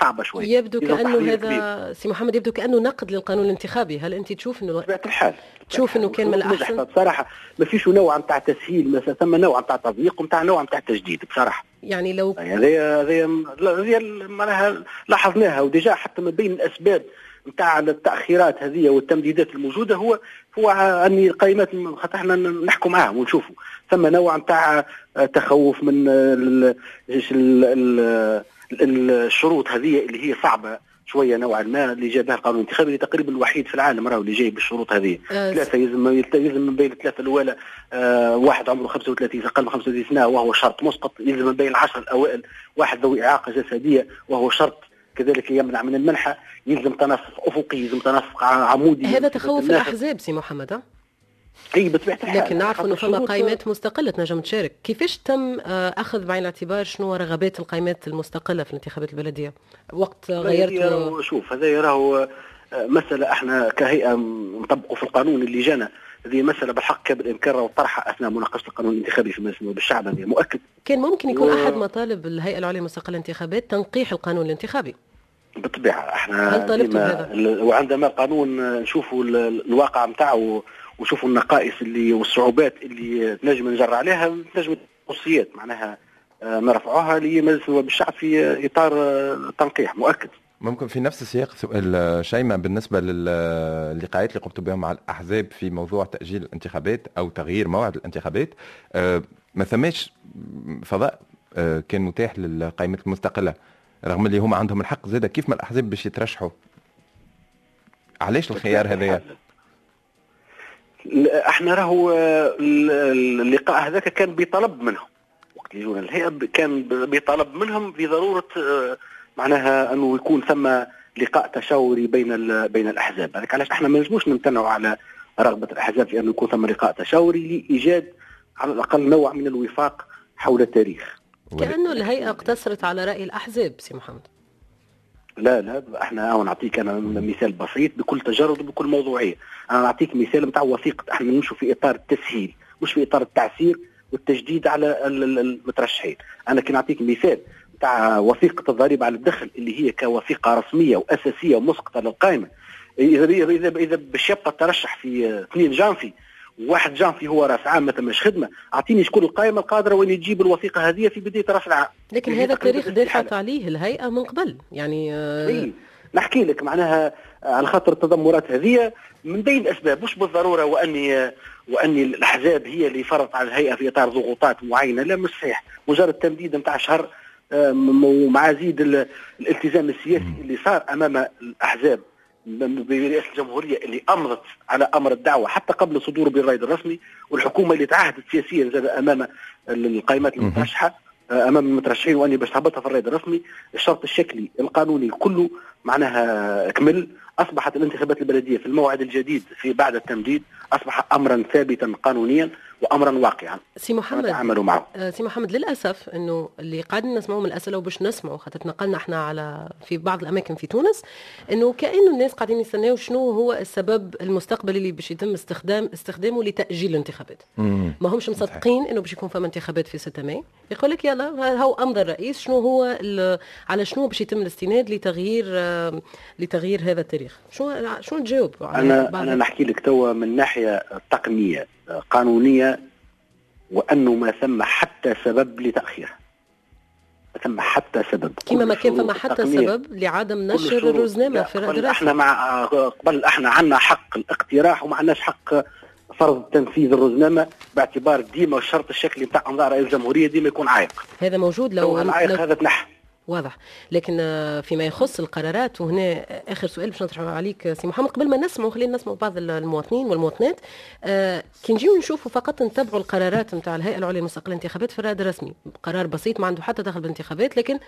صعبة شوي. يبدو كبير. هذا سي محمد يبدو كأنه نقد للقانون الانتخابي. هل أنت تشوف أنه بطبيعة الحال. تشوف إنه كان من نجح الأحسن؟ بصراحه ما فيش نوع نتاع تسهيل مثلا ثم نوع نتاع تضييق ونتاع نوع نتاع تجديد بصراحة. يعني لو يعني هذه هذه معناها لاحظناها وديجا حتى من بين الأسباب نتاع التأخيرات هذه والتمديدات الموجودة هو هو ان القائمات خاطر إحنا نحكوا معاهم ونشوفوا. ثم نوع نتاع تخوف من ال- ال- ال- ال- الشروط هذه اللي هي صعبة شوية نوعا ما اللي جابها القانون الانتخابي اللي تقريبا الوحيد في العالم راهو اللي جاي بالشروط هذه. ثلاثة يلزم يلزم من بين الثلاثة الأولى آه واحد عمره 35 أقل من 35 سنة وهو شرط مسقط. يلزم من بين العشر الأوائل واحد ذوي إعاقة جسدية وهو شرط كذلك يمنع من المنحه يلزم تنسق أفقي يلزم تنسق ع- عمودي. هذا تخوف. الأحزاب سي محمد؟ إي بطبيعه الحال. لكن نعرف أنه فما قائمات مستقلة تنجم تشارك. كيفاش تم آه، أخذ بعين الاعتبار شنو رغبات القائمات المستقلة في الانتخابات البلدية؟ وقت غيرت شوف هذا راهو آه، مسألة إحنا كهيئة نطبقوا في القانون اللي جانا. هذه مسألة بالحق كان بالإمكان راهو طرحها أثناء مناقشة القانون الانتخابي في مجلس الشعب هذه مؤكد. كان ممكن يكون و- أحد مطالب الهيئة العليا للمستقله للانتخابات تنقيح القانون الانتخابي. بالطبيعة. إحنا هل طالبتم؟ ال- وعندما قانون آه، نشوفوا ال- الواقع نتاعو وشوفوا النقائص اللي والصعوبات اللي تنجم نجر عليها تنجم توصيات معناها آه، نرفعوها لمجلس النواب الشعب في إطار آه، تنقيح مؤكد. ممكن في نفس السياق سؤال آه، شيماء بالنسبة للقاءات اللي قمتوا بها مع الأحزاب في موضوع تأجيل الانتخابات أو تغيير موعد الانتخابات ما ثماش فضاء كان متاح للقائمات المستقلة. رغم اللي هم عندهم الحق زاده كيف ما الأحزاب باش يترشحوا؟ علاش الخيار هذايا؟ لا، إحنا راهو ال- ال- اللقاء هذاك كان بطلب منهم. وقت اللي جونا الهيئة كان بطلب منهم بضروره آه، معناها أنه يكون ثم لقاء تشاوري بين بين الأحزاب. هذاك علاش إحنا ما نجموش نمتنعوا على رغبة الأحزاب في أنه يكون ثم لقاء تشاوري لإيجاد على الأقل نوع من الوفاق حول التاريخ. كأنه الهيئة اقتصرت على رأي الأحزاب سي محمد. لا لا إحنا نعطيك أنا مثال بسيط بكل تجرد وبكل موضوعية. أنا نعطيك مثال نتاع وثيقة إحنا نمشوا في إطار التسهيل مش في إطار التعسير والتجديد على ال- ال- المترشحين. أنا كي نعطيك مثال نتاع وثيقة الضريبة على الدخل اللي هي كوثيقة رسمية وأساسية ومسقطة للقائمة. اذا اذا اذا, إذا باش يبقى الترشح في 2 جانفي واحد جانفي هو راس عام ما تمش خدمة. أعطيني شكون القائمه القادره وين تجيب الوثيقة هذه في بداية راس العام لكن هذا التاريخ. دافعت عليه الهيئة من قبل يعني آه، إيه. نحكي لك معناها على خاطر التذمرات هذه من بين الأسباب مش بالضرورة وأني وأني الأحزاب هي اللي فرضت على الهيئة في إطار ضغوطات معينة. لا مش صحيح. مجرد تمديد نتاع شهر آم، ومع زيد ال- الالتزام السياسي اللي صار أمام الأحزاب. برئاسة الجمهورية اللي امضت على أمر الدعوة حتى قبل صدوره بالرائد الرسمي والحكومة اللي تعهدت سياسيا زاد أمام القائمات المترشحة أمام المترشحين وأني باش تهبطها في الرائد الرسمي. الشرط الشكلي القانوني كله معناها كمل أصبحت الانتخابات البلدية في الموعد الجديد في بعد التمديد أصبح امرا ثابتا قانونيا وامرا واقعا. سي محمد نتعامل معه. آه، سي محمد للأسف إنه اللي قاعدين نسمعوه من الأسئلة وباش نسمعوا خاطر تنقلنا إحنا على في بعض الأماكن في تونس إنه كأنه الناس قاعدين يستناو شنو هو السبب المستقبلي اللي باش يتم استخدام استخدامه لتأجيل الانتخابات. ما همش مصدقين إنه باش يكون فما انتخابات في 6 ماي. يقول لك يلا ها هو امضى الرئيس شنو هو ال- على شنو باش يتم الاستناد لتغيير آه، لتغيير هذا التاريخ. شنو تجاوب على أنا أنا نحكي لك توا من ناحية تقنية قانونية وأنه ما ثم حتى سبب لتاخيرها ما ثم حتى سبب. كيما ما كان فما الشروط حتى سبب لعدم نشر لا، في قبل الرئاسه إحنا مع قبل إحنا عندنا حق الاقتراح وما عندناش حق فرض تنفيذ الروزنامه باعتبار ديما الشرط الشكلي نتاع أنظار رئيس الجمهورية ديما يكون عائق هذا موجود لو لو, العائق لو هذا تنحى واضح. لكن فيما يخص القرارات وهنا آخر سؤال باش نطرحه عليك سي محمد قبل ما نسمعوا خلينا نسمعوا بعض المواطنين والمواطنات. آه، كي نجيو نشوفوا فقط نتبعوا القرارات نتاع الهيئة العليا للمستقبل الانتخابات في الرائد الرسمي قرار بسيط ما عنده حتى دخل بالانتخابات لكن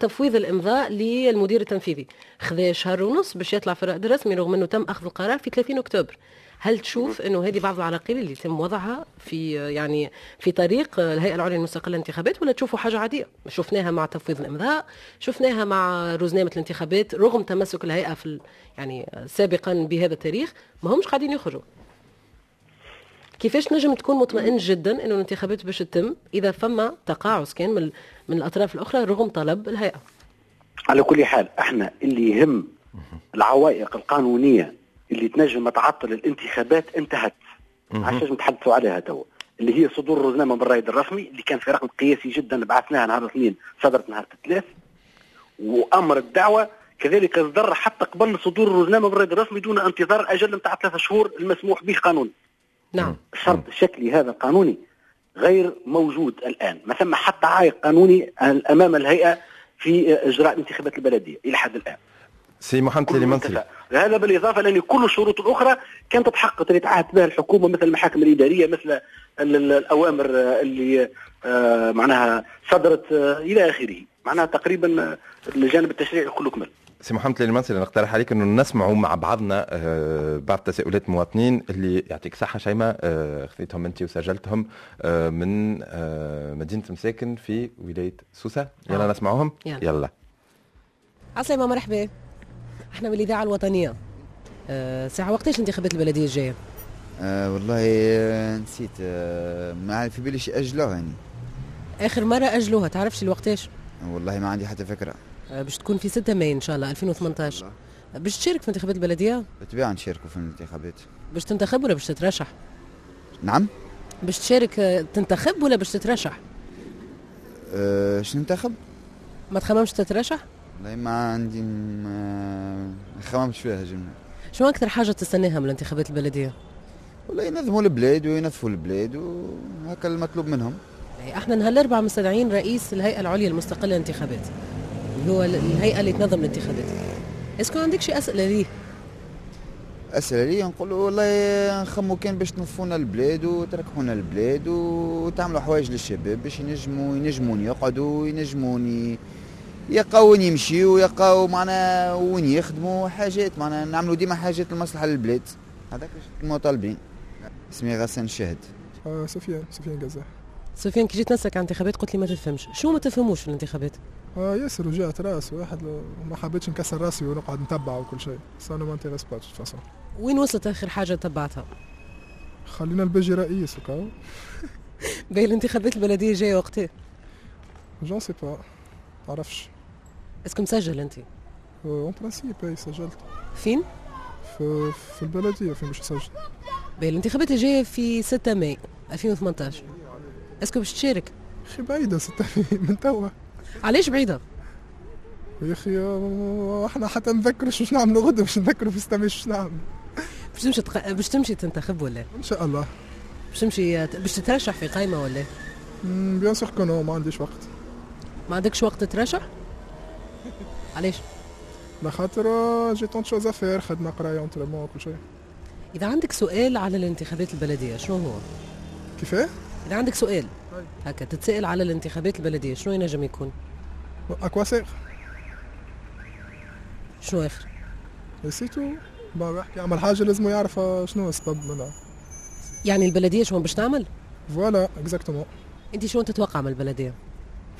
تفويض الإمضاء للمدير التنفيذي. خذا شهر ونص باش يطلع في الرائد الرسمي رغم إنه تم أخذ القرار في 30 أكتوبر. هل تشوف إنه هذه بعض العراقيل اللي يتم وضعها في يعني في طريق الهيئة العليا للمستقله للانتخابات ولا تشوفوا حاجة عادية؟ شفناها مع تفويض الإمضاء، شفناها مع روزنامه الانتخابات رغم تمسك الهيئة في يعني سابقا بهذا التاريخ ما همش قاعدين يخرجوا. كيفاش نجم تكون مطمئن جدا إنه الانتخابات باش تتم إذا فما تقاعس كان من من الأطراف الأخرى رغم طلب الهيئة؟ على كل حال إحنا اللي يهم العوائق القانونية اللي تنجم تعطل الانتخابات انتهت. عشان نتحدثوا عليها توا اللي هي صدور الروزنامه بالرائد الرسمي اللي كان في رقم قياسي جدا بعثناها نهار الاثنين صدرت نهار الثلاث. وأمر الدعوة كذلك اصدر حتى قبل صدور الروزنامه بالرائد الرسمي دون انتظار أجل نتاع ثلاثة شهور المسموح به قانونا نعم. الشرط الشكلي هذا القانوني غير موجود الآن ما ثم حتى عائق قانوني أمام الهيئة في إجراء الانتخابات البلدية إلى حد الآن. سي محمد. منصري. هذا بالإضافة لأن كل الشروط الأخرى كانت تتحقق اللي تعهدت بها الحكومة مثل المحاكم الإدارية مثل ال- ال- الأوامر آه، اللي آه، معناها صدرت آه، إلى آخره. معناها تقريبا آه، الجانب التشريعي كله كمل. سي محمد ليلي منصري نقترح عليك أنه نسمعوا مع بعضنا آه، بعض تساؤلات المواطنين اللي يعطيك صحة شيماء آه، خذيتهم أنت وسجلتهم آه، من آه، مدينة مساكن في ولاية سوسة. يلا آه. نسمعوهم. يلا. يلا. عسلامة مرحبا. إحنا من الاذاعه الوطنية أه ساعة وقتاش الانتخابات البلدية الجاية؟ آه والله آه، نسيت آه ما عارف في بالي شي اجلوها يعني آخر مرة أجلوها تعرفش الوقتاش؟ والله ما عندي حتى فكرة أه باش تكون في 6 ماي إن شاء الله 2018 باش تشارك في انتخابات البلدية؟ بالطبيعه نشاركوا في الانتخابات باش تنتخب ولا باش تترشح؟ نعم باش تشارك آه، تنتخب ولا باش تترشح؟ آه شنو ننتخب ما تخممش تترشح؟ والله ما عندي ما خممتش فيها جمله شو أكثر حاجة تستناها من الانتخابات البلدية؟ والله ينظموا البلاد وينظفوا البلاد وهكا المطلوب منهم يعني إحنا نهار الاربعاء مستدعين رئيس الهيئة العليا المستقله للانتخابات اللي هو ال- الهيئة اللي تنظم الانتخابات est-ce que عندك شي أسئلة ليه؟ أسئلة لي نقولوا والله نخموا كان باش تنظفونا البلاد وتركحونا البلاد وتعملوا حوايج للشباب باش ينجموا ينجمون يقعدوا ينجمون يلقاو وين يمشيو يلقاو معنا وين يخدموا حاجات معنا نعملوا ديما حاجات لمصلحة للبلاد. هذاك المطالبين. اسمي غسان شهد. آه سفيان سفيان قزاح سفيان كي جيت نسألك عن انتخابات قلت لي ما تفهمش. شو ما تفهموش في الانتخابات؟ آه ياسر وجعت راس واحد ما حبيتش نكسر راسي ونقعد نتبع وكل شيء. بس أنا ما intéresse pas façon وين وصلت آخر حاجة تبعتها؟ خلينا البيجي رئيس وكاو. <laughs> باهي الانتخابات البلدية جاية وقتها. j'en sais pas معرفش est-ce que مسجل انت en principe إي سجلت فين في في البلديه فين باش نسجل باهي الانتخابات الجايه في 6 ماي 2018 est-ce que باش تشارك أخي بعيده ستة من توا علاش بعيده يا أخي إحنا حتى نذكروا شو نعملوا غدا باش نذكروا في ستة شو نعمل باش تمشي تق... باش تمشي تنتخب ولا ان شاء الله باش تمشي باش تترشح في قائمه ولا bien sûr que ما عنديش وقت ما عندكش وقت تترشح علاش على خاطر j'ai tant de choses à faire خدمه قرايه entraînement وكل شيء إذا عندك سؤال على الانتخابات البلدية شنو هو؟ كيفاه؟ إذا عندك سؤال هكا تتسائل على الانتخابات البلدية شنو ينجم يكون؟ à quoi sert شنو آخر؟ c'est tout باش يحكي يعمل حاجة لازم يعرف شنو السبب منها يعني البلدية شنو باش تعمل؟ voilà exactement أنت شنو تتوقع من البلدية؟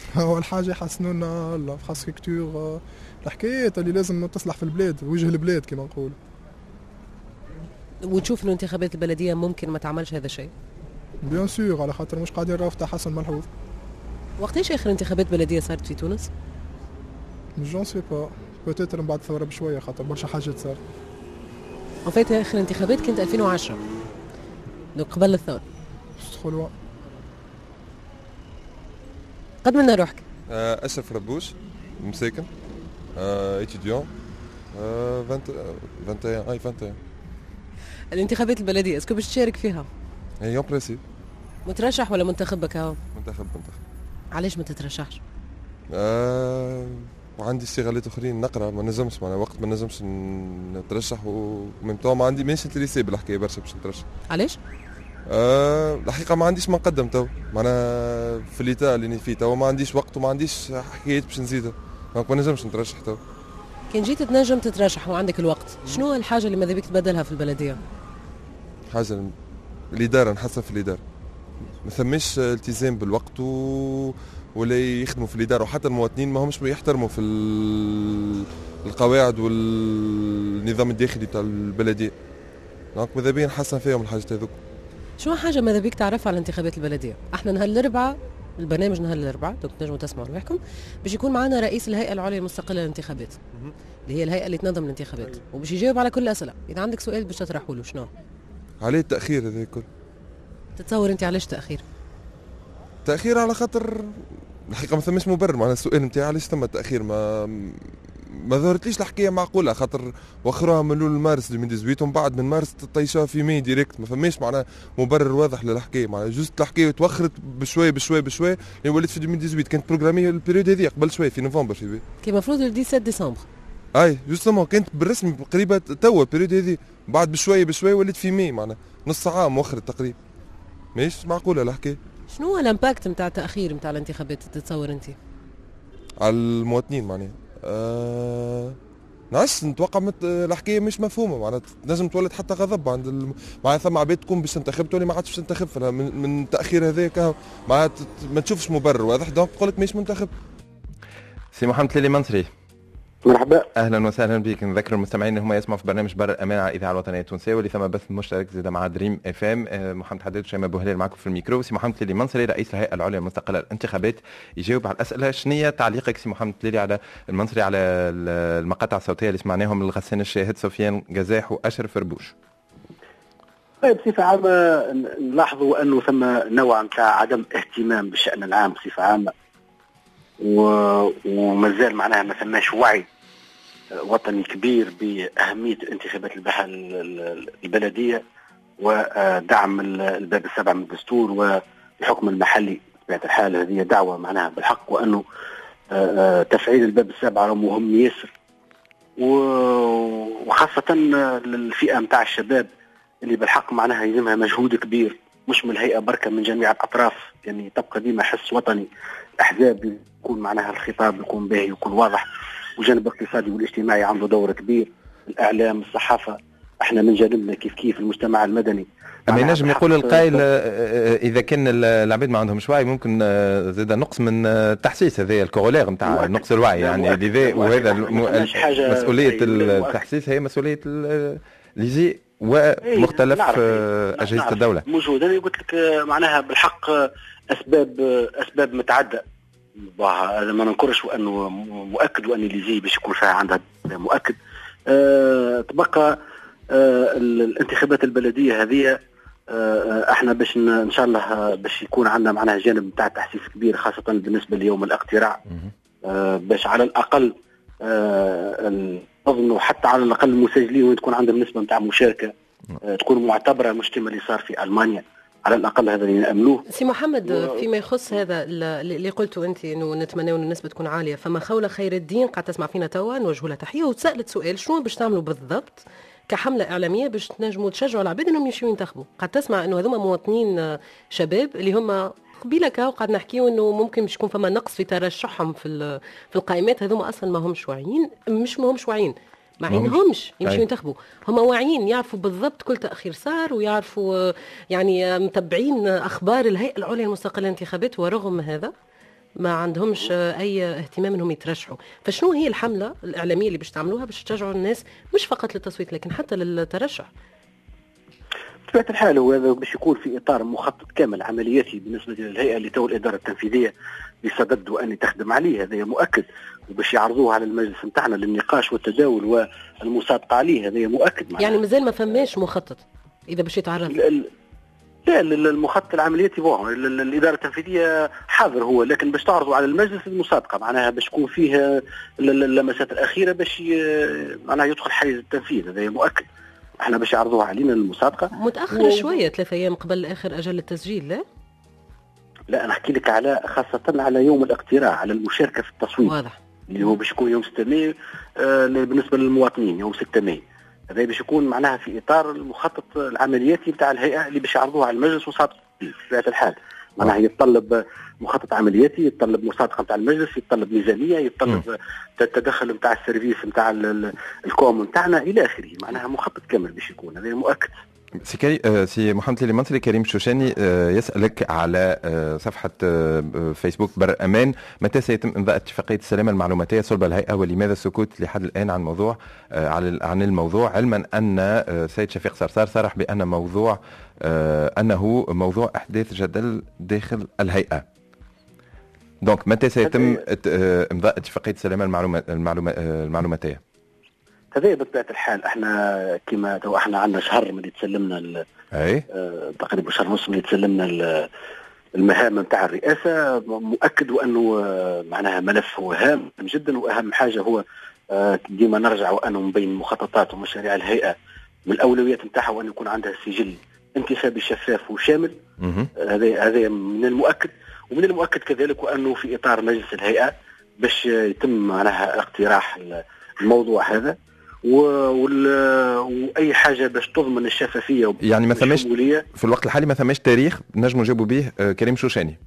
<laughs> اول حاجة يحسنوا لنا ال infrastructure الحكايات اللي لازم تصلح في البلاد وجه البلاد كما نقول ونشوف إنه انتخابات البلدية ممكن ما تعملش هذا الشيء؟ bien sûr على خاطر مش قاعدين نراو في تحسن ملحوظ. وقتاش آخر انتخابات بلدية صارت في تونس؟ جون سي با بوتيتر من بعد الثورة بشوية خاطر برشا حاجات صارت. فيت آخر انتخابات كانت 2010 دونك قبل الثورة. تدخل قد منا روحك آه، اشرف ربوش مساكن إتيديون 21 أي 21 الانتخابات البلدية أسكو باش تشارك فيها؟ إي اون بريسي مترشح ولا منتخب بك هو؟ منتخب منتخب علاش ما تترشحش؟ آه وعندي انشغالات أخرين نقرأ ما نجمش معناها وقت ما نجمش نترشح تو ما عندي مانيش intéressé بالحكايه برشا باش نترشح علاش؟ آه الحقيقة ما عنديش ما نقدم تو. معناها في ال l'état اللي فيه تو. ما عنديش وقت وما عنديش حكايات باش نزيدها donc ما نجمش نترشح تو. كان جيت تنجم تترشح وعندك الوقت. شنو الحاجة اللي ماذا بك تبدلها في البلدية؟ حاجة الإدارة نحسن في الإدارة. ما ثماش التزام بالوقت و... ولا يخدموا في الإدارة. وحتى المواطنين ما همش يحترموا في القواعد والنظام الداخلي بتاع البلدية. donc ماذا بيا نحسن فيهم الحاجات هذوك. شو حاجة ماذا بيك تعرفها على الانتخابات البلدية؟ إحنا نهار الاربعاء البرنامج نهار الاربعاء donc تنجموا تسمعوا روحكم باش يكون معنا رئيس الهيئة العليا المستقلة للانتخابات. اللي هي الهيئة اللي تنظم الانتخابات. وباش يجاوب على كل الأسئلة. إذا عندك سؤال باش تطرحوا له شنو؟ علاه التأخير هذا الكل تتصور أنت علاش تأخير؟ تأخير على خاطر الحقيقة ما ثماش مبرر. معناها السؤال نتاعي علاش تم التاخير ما ما ظهرتليش الحكاية معقولة خاطر وخروها من أول مارس 2018 ومن بعد من مارس طيشوها في مي directement. ما فماش معناها مبرر واضح للحكاية معناها juste الحكاية توخرت بشوية بشوية بشوية اللي ولات في 2018 كانت programmée ال période هذه قبل شوية في نوفمبر في كي المفروض 17 ديسمبر. أي justement كانت بالرسمي قريبة توا ال période هذه بعد بشوية بشوية ولات في مي معناها نص عام مؤخر تقريبا. ماهيش معقولة الحكاية. شنو هو ال impact نتاع التأخير نتاع الانتخابات؟ تتصور أنت؟ على المواطنين معناها. نعس نتوقع مت... الحكاية مش مفهومة. معناتها لازم تولد حتى غضب. عند الم... معناها ثم عباد تكون باش تنتخب تولي ما عادش تنتخب من, من التاخير هذاك معناتها ما تشوفش مبرر. واضح donc؟ تقول لك مش منتخب. سي محمد ليلي منصري. مرحبا. أهلا وسهلا بك. نذكر المستمعين هم يسمعوا في برنامج بر الأمان على الاذاعه الوطنية التونسية واللي ثم بث مشترك زاد مع دريم إف إم. محمد حداد وشيماء بوهلال معكم في الميكرو. سي محمد ليلي منصري رئيس الهيئة العليا المستقله للانتخابات يجاوب على الأسئلة. شنو تعليقك سي محمد ليلي على المنصري على المقاطع الصوتية اللي سمعناهم للغسان الشاهد سفيان جزاح وأشرف ربوش. طيب بصفة عامة نلاحظوا أنه ثم نوع نتاع عدم اهتمام بالشأن العام بصفة عامة. ومازال معناها ما ثماش وعي وطني كبير بأهمية الانتخابات البلدية ودعم الباب السبع من الدستور والحكم المحلي. بطبيعة الحال هذه دعوة معناها بالحق وأنه تفعيل الباب السابع مهم ياسر. وخاصة للفئة متاع الشباب اللي بالحق معناها يلزمها مجهود كبير مش من الهيئة بركة من جميع الأطراف. يعني تبقى ديما حس وطني. الأحزاب يكون معناها الخطاب يكون باهي يكون واضح والجانب الاقتصادي والاجتماعي عنده دور كبير الإعلام الصحافة إحنا من جانبنا كيف كيف المجتمع المدني. أما ينجم يقول القائل إذا كان العباد ما عندهمش وعي ممكن زاد نقص من التحسيس هذا الكورولير نتاع نقص الوعي. يعني لذا وهذا مسؤولية التحسيس هي مسؤولية ليزي ومختلف أجهزة الدولة. موجودة أنا قلت لك معناها بالحق أسباب أسباب متعددة. هذا ما ننكرش وانه مؤكد وأن ليزي باش يكون فيها عندها مؤكد. أه تبقى أه الانتخابات البلدية هذه أه إحنا باش إن شاء الله باش يكون عندنا معناها جانب نتاع تحسيس كبير خاصة بالنسبة ليوم الاقتراع. أه باش على الأقل اظن حتى على الأقل المسجلين وين تكون عندهم نسبة نتاع مشاركة أه تكون معتبرة مش كما اللي صار في ألمانيا. على الأقل هذا اللي ناملوه سي محمد فيما يخص هذا اللي قلته أنت إنه نتمنى أن النسبة تكون عالية. فما خوله خير الدين قاعد تسمع فينا توا نوجه لها تحية. وتسالت سؤال شنو باش تعملوا بالضبط كحملة إعلامية باش تنجموا تشجعوا العباد إنهم يمشيوا ينتخبوا؟ قاعد تسمع إنه هذوما مواطنين شباب اللي هم قبيلة كاو قاعد نحكيو إنه ممكن باش يكون فما نقص في ترشحهم في في القائمات. هذوما أصلا ما همش واعيين مش ما همش واعيين. ما عينهمش يمشيوا ينتخبوا. هم واعيين يعرفوا بالضبط كل تأخير صار ويعرفوا يعني متبعين أخبار الهيئة العليا المستقلة للانتخابات ورغم هذا ما عندهمش أي اهتمام إنهم يترشحوا. فشنو هي الحملة الإعلامية اللي باش تعملوها باش تشجعوا الناس؟ مش فقط للتصويت لكن حتى للترشح. بطبيعة الحال هو هذا باش يكون في إطار مخطط كامل عملياتي بالنسبة للهيئة اللي تو الاداره التنفيذية. بصدد وان تخدم عليه هذا مؤكد. وباش يعرضوه على المجلس نتاعنا للنقاش والتداول والمصادقة عليه هذا مؤكد يعني مازال ما فماش مخطط إذا باش يتعرض. لا المخطط العملياتي bon الإدارة التنفيذية حاضر هو لكن باش تعرضوا على المجلس المصادقة معناها باش تكون فيه اللمسات الأخيرة باش معناها يدخل حيز التنفيذ هذا مؤكد. إحنا باش يعرضوها علينا المصادقة. متاخر و... شوية ثلاثة أيام قبل آخر أجل التسجيل لا؟ لا أنا أحكي لك على خاصة على يوم الاقتراع على المشاركة في التصويت. واضح. اللي هو باش يكون يوم 6 ماي آه بالنسبة للمواطنين يوم 6 ماي. هذا باش يكون معناها في إطار المخطط العملياتي بتاع الهيئة اللي باش يعرضوها على المجلس وصادق بطبيعة الحال. معناها يتطلب مخطط عملياتي يتطلب مصادقة نتاع المجلس يتطلب ميزانية يتطلب التدخل نتاع ال service نتاع ال com نتاعنا إلى آخره. معناها مخطط كامل باش يكون. هذا مؤكد. سي كري... آه، سي محمد المنصري كريم شوشاني آه، يسألك على آه، صفحة فيسبوك بر أمان. متى سيتم إمضاء اتفاقية السلامة المعلوماتية؟ صلب الهيئة ولماذا السكوت لحد الآن عن موضوع عن الموضوع؟ علما أن سيد شفيق صرصار صرح بأن موضوع أنه موضوع إحداث جدل داخل الهيئة. donc متى سيتم إمضاء اتفاقية السلامة المعلوماتية؟ هذا بطبيعة الحال إحنا كما تو إحنا عندنا شهر من تسلمنا أي. آه تقريبا شهر ونص من تسلمنا المهام نتاع الرئاسة. مؤكد وأنه آه معناها ملف هو هام جدا وأهم حاجة هو آه ديما نرجع وانه من بين مخططات ومشاريع الهيئة من الاولويات نتاعها وأن يكون عندها سجل انتخابي شفاف وشامل. هذا هذا من المؤكد. ومن المؤكد كذلك وأنه في إطار مجلس الهيئة باش يتم معناها اقتراح الموضوع هذا. وأي حاجة باش تضمن الشفافية يعني ما ثماش في الوقت الحالي ما ثماش تاريخ نجموا نجاوبوا به آه، كريم شوشاني.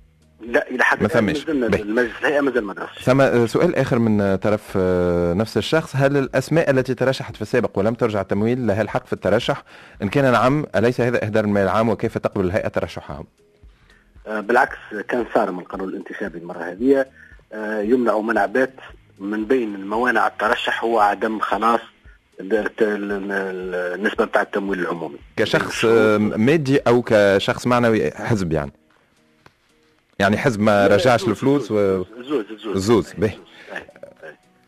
لا إلى حد ما ثماش. المجلس الهيئة مازال ما ثم آه، سؤال آخر من طرف آه، نفس الشخص. هل الأسماء التي ترشحت في السابق ولم ترجع التمويل لها الحق في الترشح؟ إن كان نعم أليس هذا إهدار المال العام؟ وكيف تقبل الهيئة ترشحهم؟ بالعكس كان صار من القانون الانتخابي المرة هذه. يمنع منع بات من بين الموانع الترشح هو عدم خلاص. النسبة بتاع التمويل العمومي. كشخص مادي أو كشخص معنوي حزب يعني. يعني حزب ما رجعش الفلوس و زوز زوز زوز. باهي.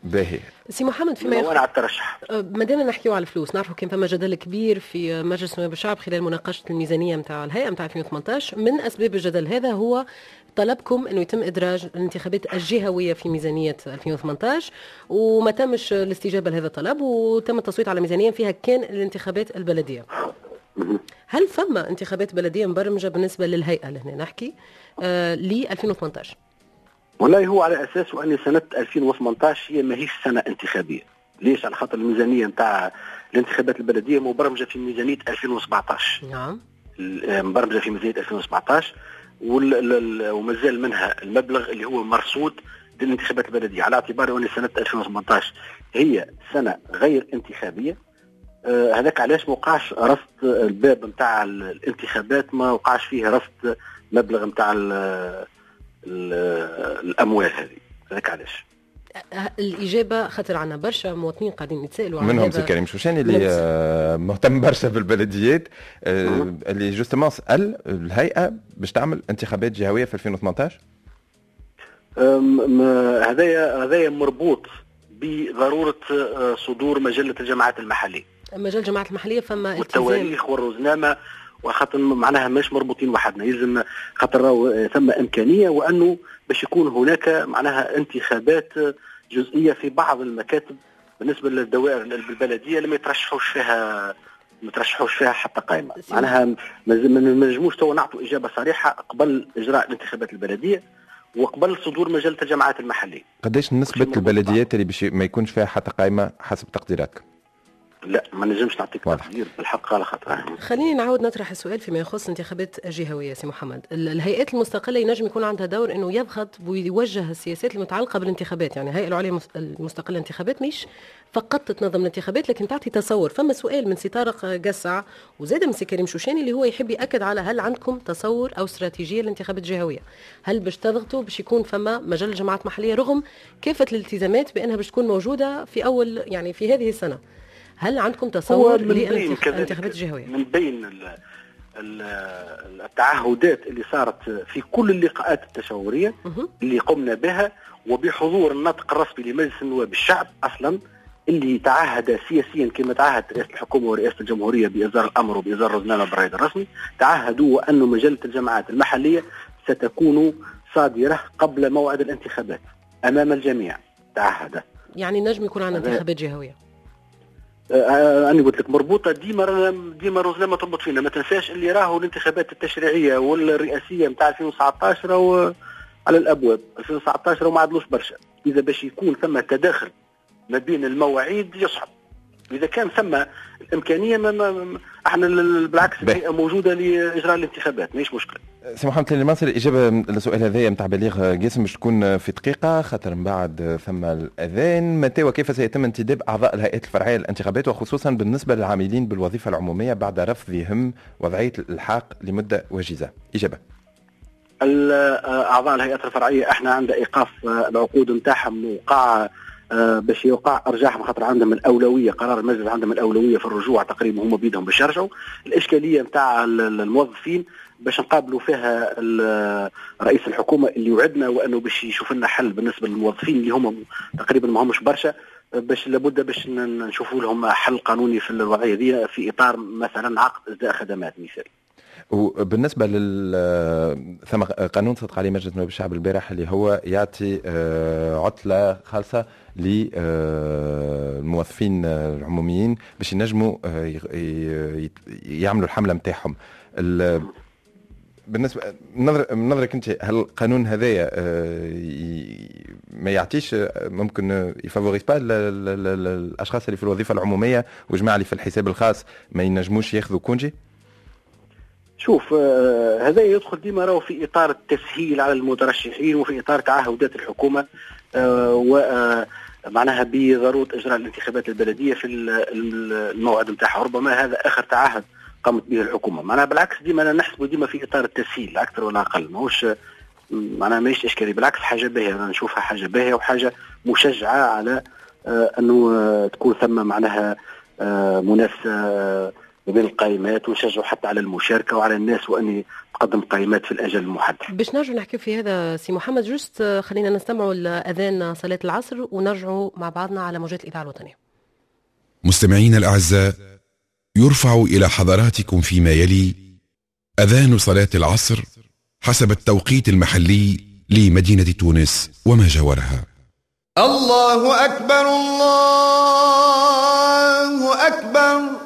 باهي. سي محمد فيما يخص الترشح أه، ما دام نحكيو على الفلوس نعرفوا كان فما جدل كبير في مجلس نواب الشعب خلال مناقشة الميزانية نتاع الهيئة نتاع 2018 من أسباب الجدل هذا هو طلبكم إنه يتم إدراج الانتخابات الجهوية في ميزانية 2018 وما تمش الاستجابة لهذا الطلب وتم التصويت على ميزانية فيها كان الانتخابات البلدية. هل فما انتخابات بلدية مبرمجة بالنسبة للهيئة لهنا نحكي؟ آه ل 2018 والله هو على أساس أن سنة 2018 هي ماهيش سنة انتخابية. ليش؟ على خاطر الميزانية نتاع الانتخابات البلدية مبرمجة في ميزانية 2017 نعم. مبرمجة في ميزانية 2017 ومازال منها المبلغ اللي هو مرصود للانتخابات البلدية. على اعتبار أن سنة 2018 هي سنة غير انتخابية آه هذاك علاش ما وقعش رصد الباب نتاع الانتخابات ما وقعش فيه رصد مبلغ نتاع الأموال هذه. هذاك علاش؟ الإجابة خاطر عنا برشا مواطنين قاعدين يتسالوا على منهم سي كريم شوشاني اللي آه، مهتم برشا بالبلديات آه، اللي justement سأل الهيئة باش تعمل انتخابات جهوية في 2018 هذايا هذايا مربوط بضرورة آه، صدور مجلة الجماعات المحلية. مجلة الجماعات المحلية فما والتواريخ والروزنامه وخاطر معناها مش مربوطين وحدنا يلزم خاطر ثم إمكانية وأنه باش يكون هناك معناها انتخابات جزئية في بعض المكاتب بالنسبة للدوائر البلدية اللي ما يترشحوش فيها ما ترشحوش فيها حتى قائمة. معناها ما نجموش تو نعطوا إجابة صريحة قبل إجراء الانتخابات البلدية وقبل صدور مجلة الجماعات المحلية. قداش نسبة البلديات اللي باش ما يكونش فيها حتى قائمة حسب تقديراتك؟ لا ما نجمش نعطيك تقدير بالحق على خاطر. خليني نعاود نطرح السؤال فيما يخص الانتخابات الجهوية سي محمد. ال- الهيئات المستقلة ينجم يكون عندها دور إنه يضغط ويوجه السياسات المتعلقة بالانتخابات. يعني الهيئة العليا المس- المستقلة للانتخابات مش فقط تنظم الانتخابات لكن تعطي تصور. فما سؤال من سي طارق قسع وزاد من سي كريم شوشاني اللي هو يحب يأكد على هل عندكم تصور أو استراتيجية للانتخابات الجهوية. هل باش تضغطوا باش يكون فما مجال جماعات محلية رغم كافة الالتزامات بأنها باش تكون موجودة في أول يعني في هذه السنة؟ هل عندكم تصور من بين للانتخابات كذلك الجهوية؟ من بين ال- ال- التعهدات اللي صارت في كل اللقاءات التشاورية اللي قمنا بها وبحضور النطق الرسمي لمجلس النواب الشعب أصلا اللي تعهد سياسيا كما تعهد رئاسة الحكومة ورئاسة الجمهورية باصدار الأمر وباصدار رزنامه بالرائد الرسمي. تعهدوا وان مجلة الجماعات المحلية ستكون صادرة قبل موعد الانتخابات أمام الجميع. تعهد. يعني نجم يكون هذا- انتخابات جهوية. آه، أنا قلت لك مربوطة ديما ديما روزنا تربط فينا. ما تنساش اللي راهو الانتخابات التشريعية والرئاسية نتاع 2019 راهو على الأبواب. 2019 راهو ما عدلوش برشا. إذا باش يكون ثم تداخل ما بين المواعيد يصعب. إذا كان ثم الإمكانية ما ما أحنا ال- ال- بالعكس الهيئه موجودة لإجراء الانتخابات ماهيش مشكلة. سي محمد تلي المنصري الإجابة للسؤال هذايا نتاع بليغ قاسم باش تكون في دقيقة خاطر من بعد ثم الأذان. متى وكيف سيتم انتداب أعضاء الهيئات الفرعية للانتخابات وخصوصا بالنسبة للعاملين بالوظيفة العمومية بعد رفضهم وضعية الإلحاق لمدة وجيزة؟ إجابة. ال- آه، أعضاء الهيئات الفرعية إحنا عند إيقاف العقود نتاعهم وقع باش يوقع ارجاعهم خاطر عندهم الأولوية قرار المجلس عندهم الأولوية في الرجوع تقريبا هم بيدهم باش يرجعوا. الإشكالية نتاع ال- ال- الموظفين باش نقابلوا فيها رئيس الحكومة اللي وعدنا وأنه باش يشوف لنا حل بالنسبة للموظفين اللي هم تقريبا ما همش برشا. آه، باش لابد باش نشوفوا لهم حل قانوني في الوضعيه دي في إطار مثلا عقد إزداء خدمات مثال وبالنسبة لل ثم قانون صدق عليه مجلس نواب الشعب البارح اللي هو يعطي آه، عطلة خالصة للموظفين العموميين باش ينجموا آه، يعملوا الحملة نتاعهم ال- بالنسبة من نظر من نظرك أنت هل القانون هذايا آه، ما يعطيش آه، ممكن يفافوريز با ال- ال- ال- الأشخاص اللي في الوظيفة العمومية والجماعة اللي في الحساب الخاص ما ينجموش ياخذوا كونجي؟ شوف هذا يدخل ديما راهو في إطار التسهيل على المترشحين وفي إطار تعهدات الحكومة و آه، معناها بضروره إجراء الانتخابات البلدية في ال- ال- الموعد نتاعها. ربما هذا آخر تعهد قامت به الحكومة. معناها بالعكس ديما نحسبه ديما في إطار التسهيل أكثر ولا أقل. ماهوش معناها ماهيش إشكالية. بالعكس حاجة باهية. أنا نشوفها حاجة باهية وحاجة مشجعة على آه، أنه آه، تكون ثم معناها آه، منافسة آه، بين القائمات ونشجعوا حتى على المشاركة وعلى الناس وان تقدم قائمات في الأجل المحدد. باش نرجعوا نحكي في هذا سي محمد juste آه، خلينا نستمعوا لاذان صلاة العصر ونرجعوا مع بعضنا على موجات الإذاعة الوطنيه مستمعينا الأعزاء يرفع إلى حضراتكم فيما يلي أذان صلاة العصر حسب التوقيت المحلي لمدينة تونس وما جاورها الله أكبر الله أكبر.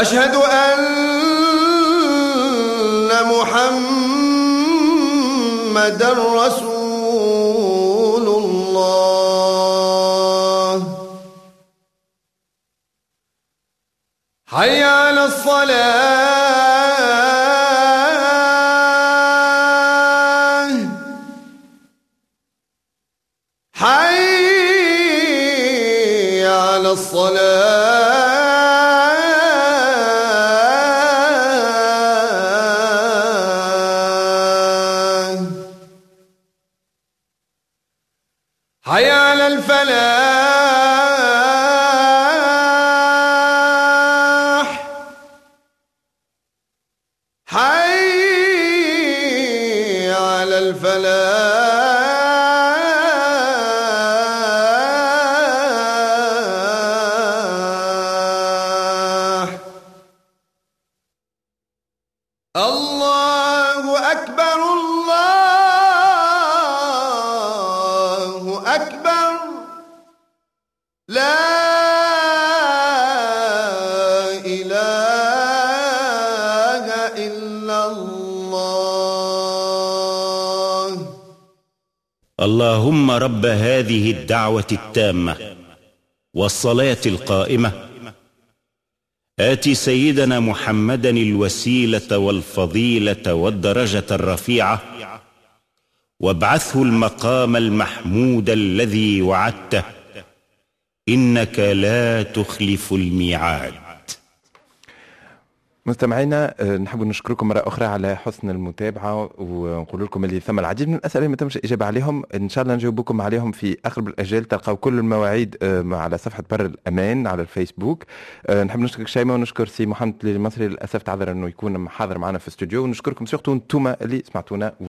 أشهد أن محمدا رسول الله. حي على الصلاة. الدعوة التامة والصلاة القائمة. آت سيدنا محمدا الوسيلة والفضيلة والدرجة الرفيعة. وابعثه المقام المحمود الذي وعدته. إنك لا تخلف الميعاد. مستمعينا آه، نحب نشكركم مرة أخرى على حسن المتابعة ونقول لكم اللي ثم العديد من الأسئلة ما تمش الإجابة عليهم. إن شاء الله نجاوبكم عليهم في أغلب الأجيال. تلقاو كل المواعيد آه، على صفحة بر الأمان على الفيسبوك. آه، نحب نشكر شيماء ونشكر سي محمد المصري للأسف تعذر أنه يكون حاضر معنا في الاستوديو. ونشكركم surtout أنتم اللي سمعتونا.